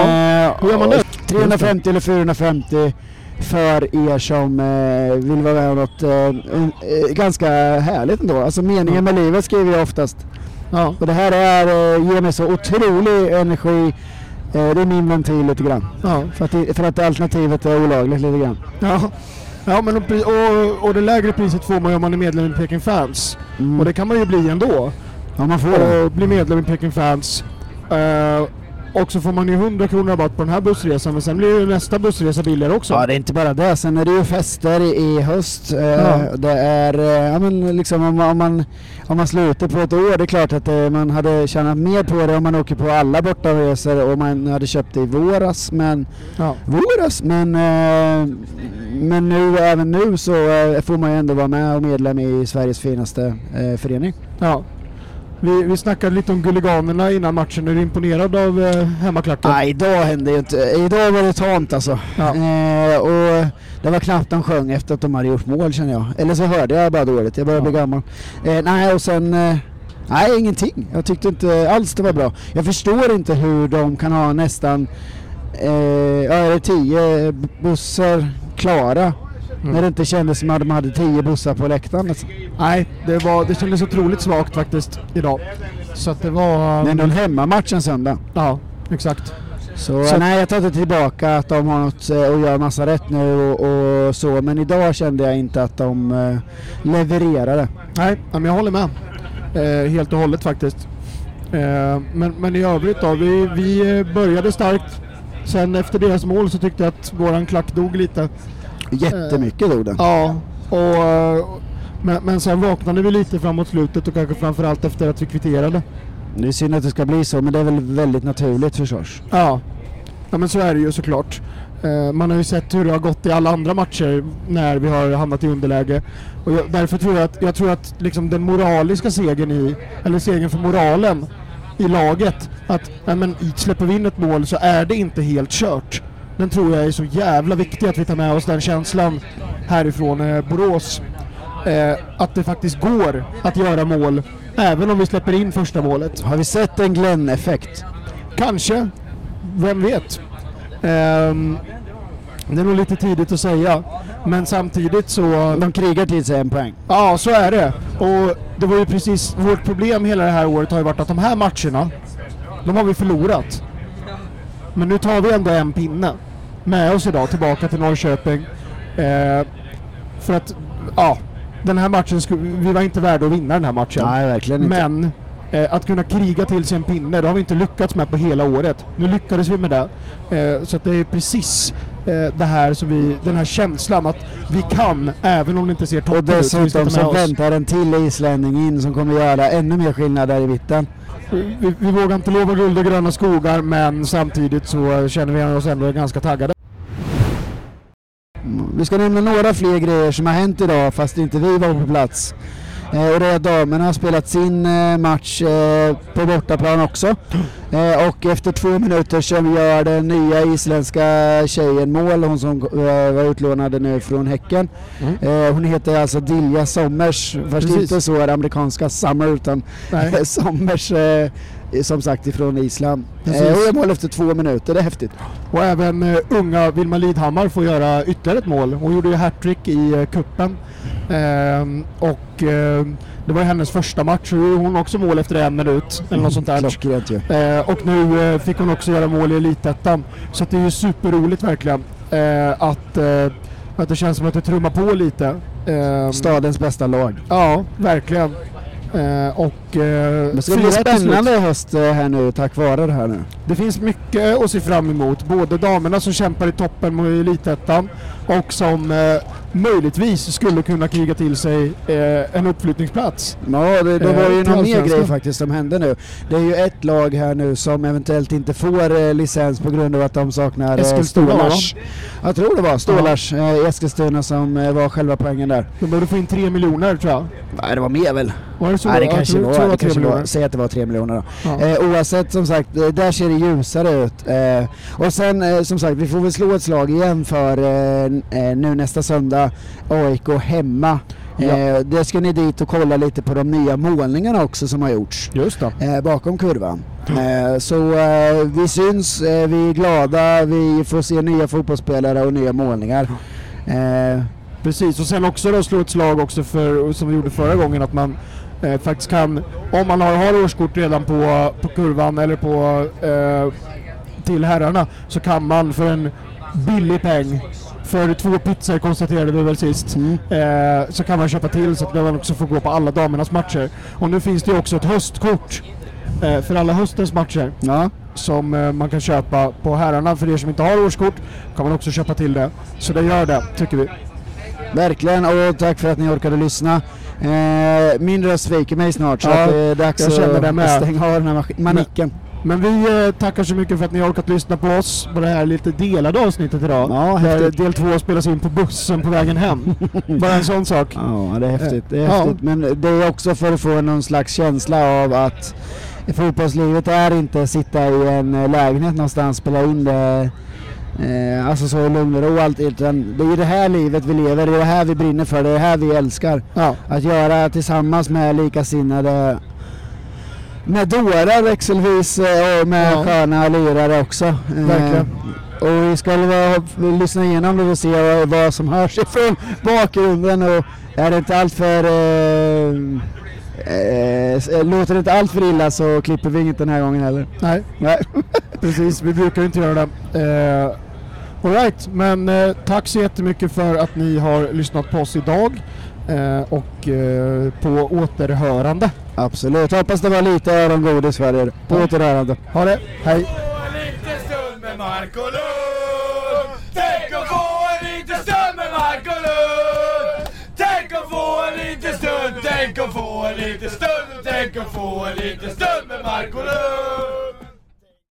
Eh, hur gör man det? 350 eller 450 för er som eh, vill vara med om något eh, eh, ganska härligt ändå. Alltså meningen med livet skriver jag oftast. Ja. Och det här är, eh, ger mig så otrolig energi. Eh, det är min ventil lite grann. Ja. För att, för att alternativet är olagligt lite grann. Ja, ja men och, och, och det lägre priset får man ju om man är medlem i Peking Fans. Mm. Och det kan man ju bli ändå. Ja, man får det. Och bli medlem i Peking Fans. Eh, och så får man ju 100 kronor rabatt på den här bussresan men sen blir ju nästa bussresa billigare också. Ja, det är inte bara det. Sen är det ju fester i, höst. Eh, Ja. Det är, eh, ja men liksom om, man- om, man, om man slutar på ett år, det är klart att eh, man hade tjänat mer på det om man åker på alla bortaresor och man hade köpt det i våras. Men, Ja. våras, men, men nu, även nu så får man ju ändå vara med och medlem i Sveriges finaste förening. Ja. Vi, vi snackade lite om Gulliganerna innan matchen. Är du imponerad av eh, hemmaklacken? Nej, idag hände ju inte. Idag var det tamt alltså. Ja. Eh, och det var knappt de sjöng efter att de hade gjort mål känner jag. Eller så hörde jag bara dåligt. Jag börjar bli Ja. gammal. Eh, nej, och sen... Eh, nej, ingenting. Jag tyckte inte alls det var bra. Jag förstår inte hur de kan ha nästan... Eh, ja, är det tio bussar klara? Mm. När det inte kändes som att de hade tio bussar på läktaren. Alltså. Nej, det, var, det kändes otroligt svagt faktiskt idag. Så att det var... Det är ändå en hemmamatch en söndag. Ja, exakt. Så, Så- nej, jag tar inte tillbaka att de har något eh, och gör massa rätt nu och, och så. Men idag kände jag inte att de eh, levererade. Nej, men jag håller med. Eh, helt och hållet faktiskt. Eh, men, men i övrigt då, vi, vi eh, började starkt. Sen efter deras mål så tyckte jag att våran klack dog lite. Jättemycket dog den. Ja, och, men, men sen vaknade vi lite framåt slutet och kanske framförallt efter att vi kvitterade. Det är synd att det ska bli så, men det är väl väldigt naturligt förstås. Ja, ja men så är det ju såklart. Eh, man har ju sett hur det har gått i alla andra matcher när vi har hamnat i underläge. Och jag, därför tror jag att, jag tror att liksom den moraliska segern i, eller segern för moralen i laget, att nej men, släpper vi in ett mål så är det inte helt kört. Den tror jag är så jävla viktig att vi tar med oss den känslan härifrån eh, Borås. Eh, att det faktiskt går att göra mål även om vi släpper in första målet. Har vi sett en Glenn-effekt? Kanske. Vem vet? Ehm, Det är nog lite tidigt att säga. Men samtidigt så... De krigar till sig en poäng. Ja, så är det. Och det var ju precis... Vårt problem hela det här året har ju varit att de här matcherna, de har vi förlorat. Men nu tar vi ändå en pinne med oss idag tillbaka till Norrköping. Eh, för att, ja, den här matchen, vi var inte värda att vinna den här matchen. Nej, verkligen inte. Men eh, att kunna kriga till sig en pinne, det har vi inte lyckats med på hela året. Nu lyckades vi med det. Eh, så att det är precis eh, det här som vi, den här känslan att vi kan, även om det inte ser Och toppen ut. ska dessutom så väntar en till islänning in som kommer göra ännu mer skillnad där i mitten. Vi, vi vågar inte lova guld och gröna skogar men samtidigt så känner vi oss ändå ganska taggade. Vi ska nämna några fler grejer som har hänt idag fast inte vi var på plats. Eh, och det är att damerna har spelat sin eh, match eh, på bortaplan också. Eh, och efter två minuter så gör den nya isländska tjejen mål, hon som eh, var utlånad nu från Häcken. Mm. Eh, hon heter alltså Dilja Sommers, fast Precis. inte så är det amerikanska Summer utan. Sommers eh, som sagt ifrån Island. Precis. Eh, och gör mål efter två minuter, det är häftigt. Och även eh, unga Vilma Lidhammar får göra ytterligare ett mål. Hon gjorde ju hattrick i eh, kuppen. Ehm, och ehm, det var hennes första match så gjorde hon också mål efter en minut eller något sånt där. Klockrent ju. Eh, och nu eh, fick hon också göra mål i Elitettan. Så det är ju superroligt verkligen. Eh, att, att det känns som att det trummar på lite. Ehm, Stadens bästa lag. Ja, verkligen. Eh, och eh, Det ska bli 4-1 till slut. spännande i höst eh, här nu tack vare det här nu. Det finns mycket att se fram emot. Både damerna som kämpar i toppen med Elitettan och som eh, möjligtvis skulle kunna kriga till sig eh, en uppflyttningsplats. Ja, det, det Eh, var ju till någon mer grej faktiskt som hände nu. Det är ju ett lag här nu som eventuellt inte får eh, licens på grund av att de saknar eh, Stålars. Jag tror det var Stålars eh, i Eskilstuna som eh, var själva poängen där. De behöver få in tre miljoner tror jag. Nej, det var mer väl? Var det så? Nej, det kanske var, det var tre kanske var. miljoner. Säg att det var tre miljoner då. Ja. Eh, oavsett som sagt, eh, där ser det ljusare ut. Eh, och sen eh, som sagt, vi får väl slå ett slag igen för eh, eh, nu nästa söndag AIK hemma. Ja. Det ska ni dit och kolla lite på de nya målningarna också som har gjorts Just bakom kurvan. Eh, så vi syns, vi är glada, vi får se nya fotbollsspelare och nya målningar. Precis, och sen också då slå ett slag också för, som vi gjorde förra gången, att man eh, faktiskt kan, om man har, har årskort redan på, på kurvan eller på eh, till herrarna, så kan man för en billig peng, för två pizzor konstaterade vi väl sist, mm. eh, så kan man köpa till så att man också får gå på alla damernas matcher. Och nu finns det ju också ett höstkort eh, för alla höstens matcher Ja, som eh, man kan köpa på herrarna. För er som inte har årskort kan man också köpa till det. Så det gör det, tycker vi. verkligen och tack för att ni orkade lyssna. Eh, min röst sviker mig snart så Ja, att det är dags jag känner det att med. stänga av den här manicken. Men vi eh, tackar så mycket för att ni har orkat lyssna på oss på det här lite delade avsnittet idag. Ja, Där del två spelas in på bussen på vägen hem. Bara en sån sak. Ja, det är häftigt. Det är Ja. häftigt. Men det är också för att få någon slags känsla av att fotbollslivet är inte att sitta i en eh, lägenhet någonstans, spela in det eh, alltså så lugn och ro allt, utan det är det här livet vi lever, det är det här vi brinner för, det är det här vi älskar. Ja, Att göra tillsammans med likasinnade med dårar växelvis eh, och med Ja. sköna lirare också. Eh. Och vi ska väl lyssna igenom det och se vad- som hörs ifrån bakgrunden och är det inte allt för eh, eh, låter det inte allt för illa så klipper vi inget den här gången heller. nej, Nej. precis. Vi brukar ju inte göra det. Eh, Alright, men eh, tack så jättemycket för att ni har lyssnat på oss idag. Eh, och eh, på återhörande. Absolut, hoppas det var lite örongodis för er. På Ja. återhörande. Ha det, hej! Tänk att få en liten stund. Tänk att få en liten stund med Markoolio Lund.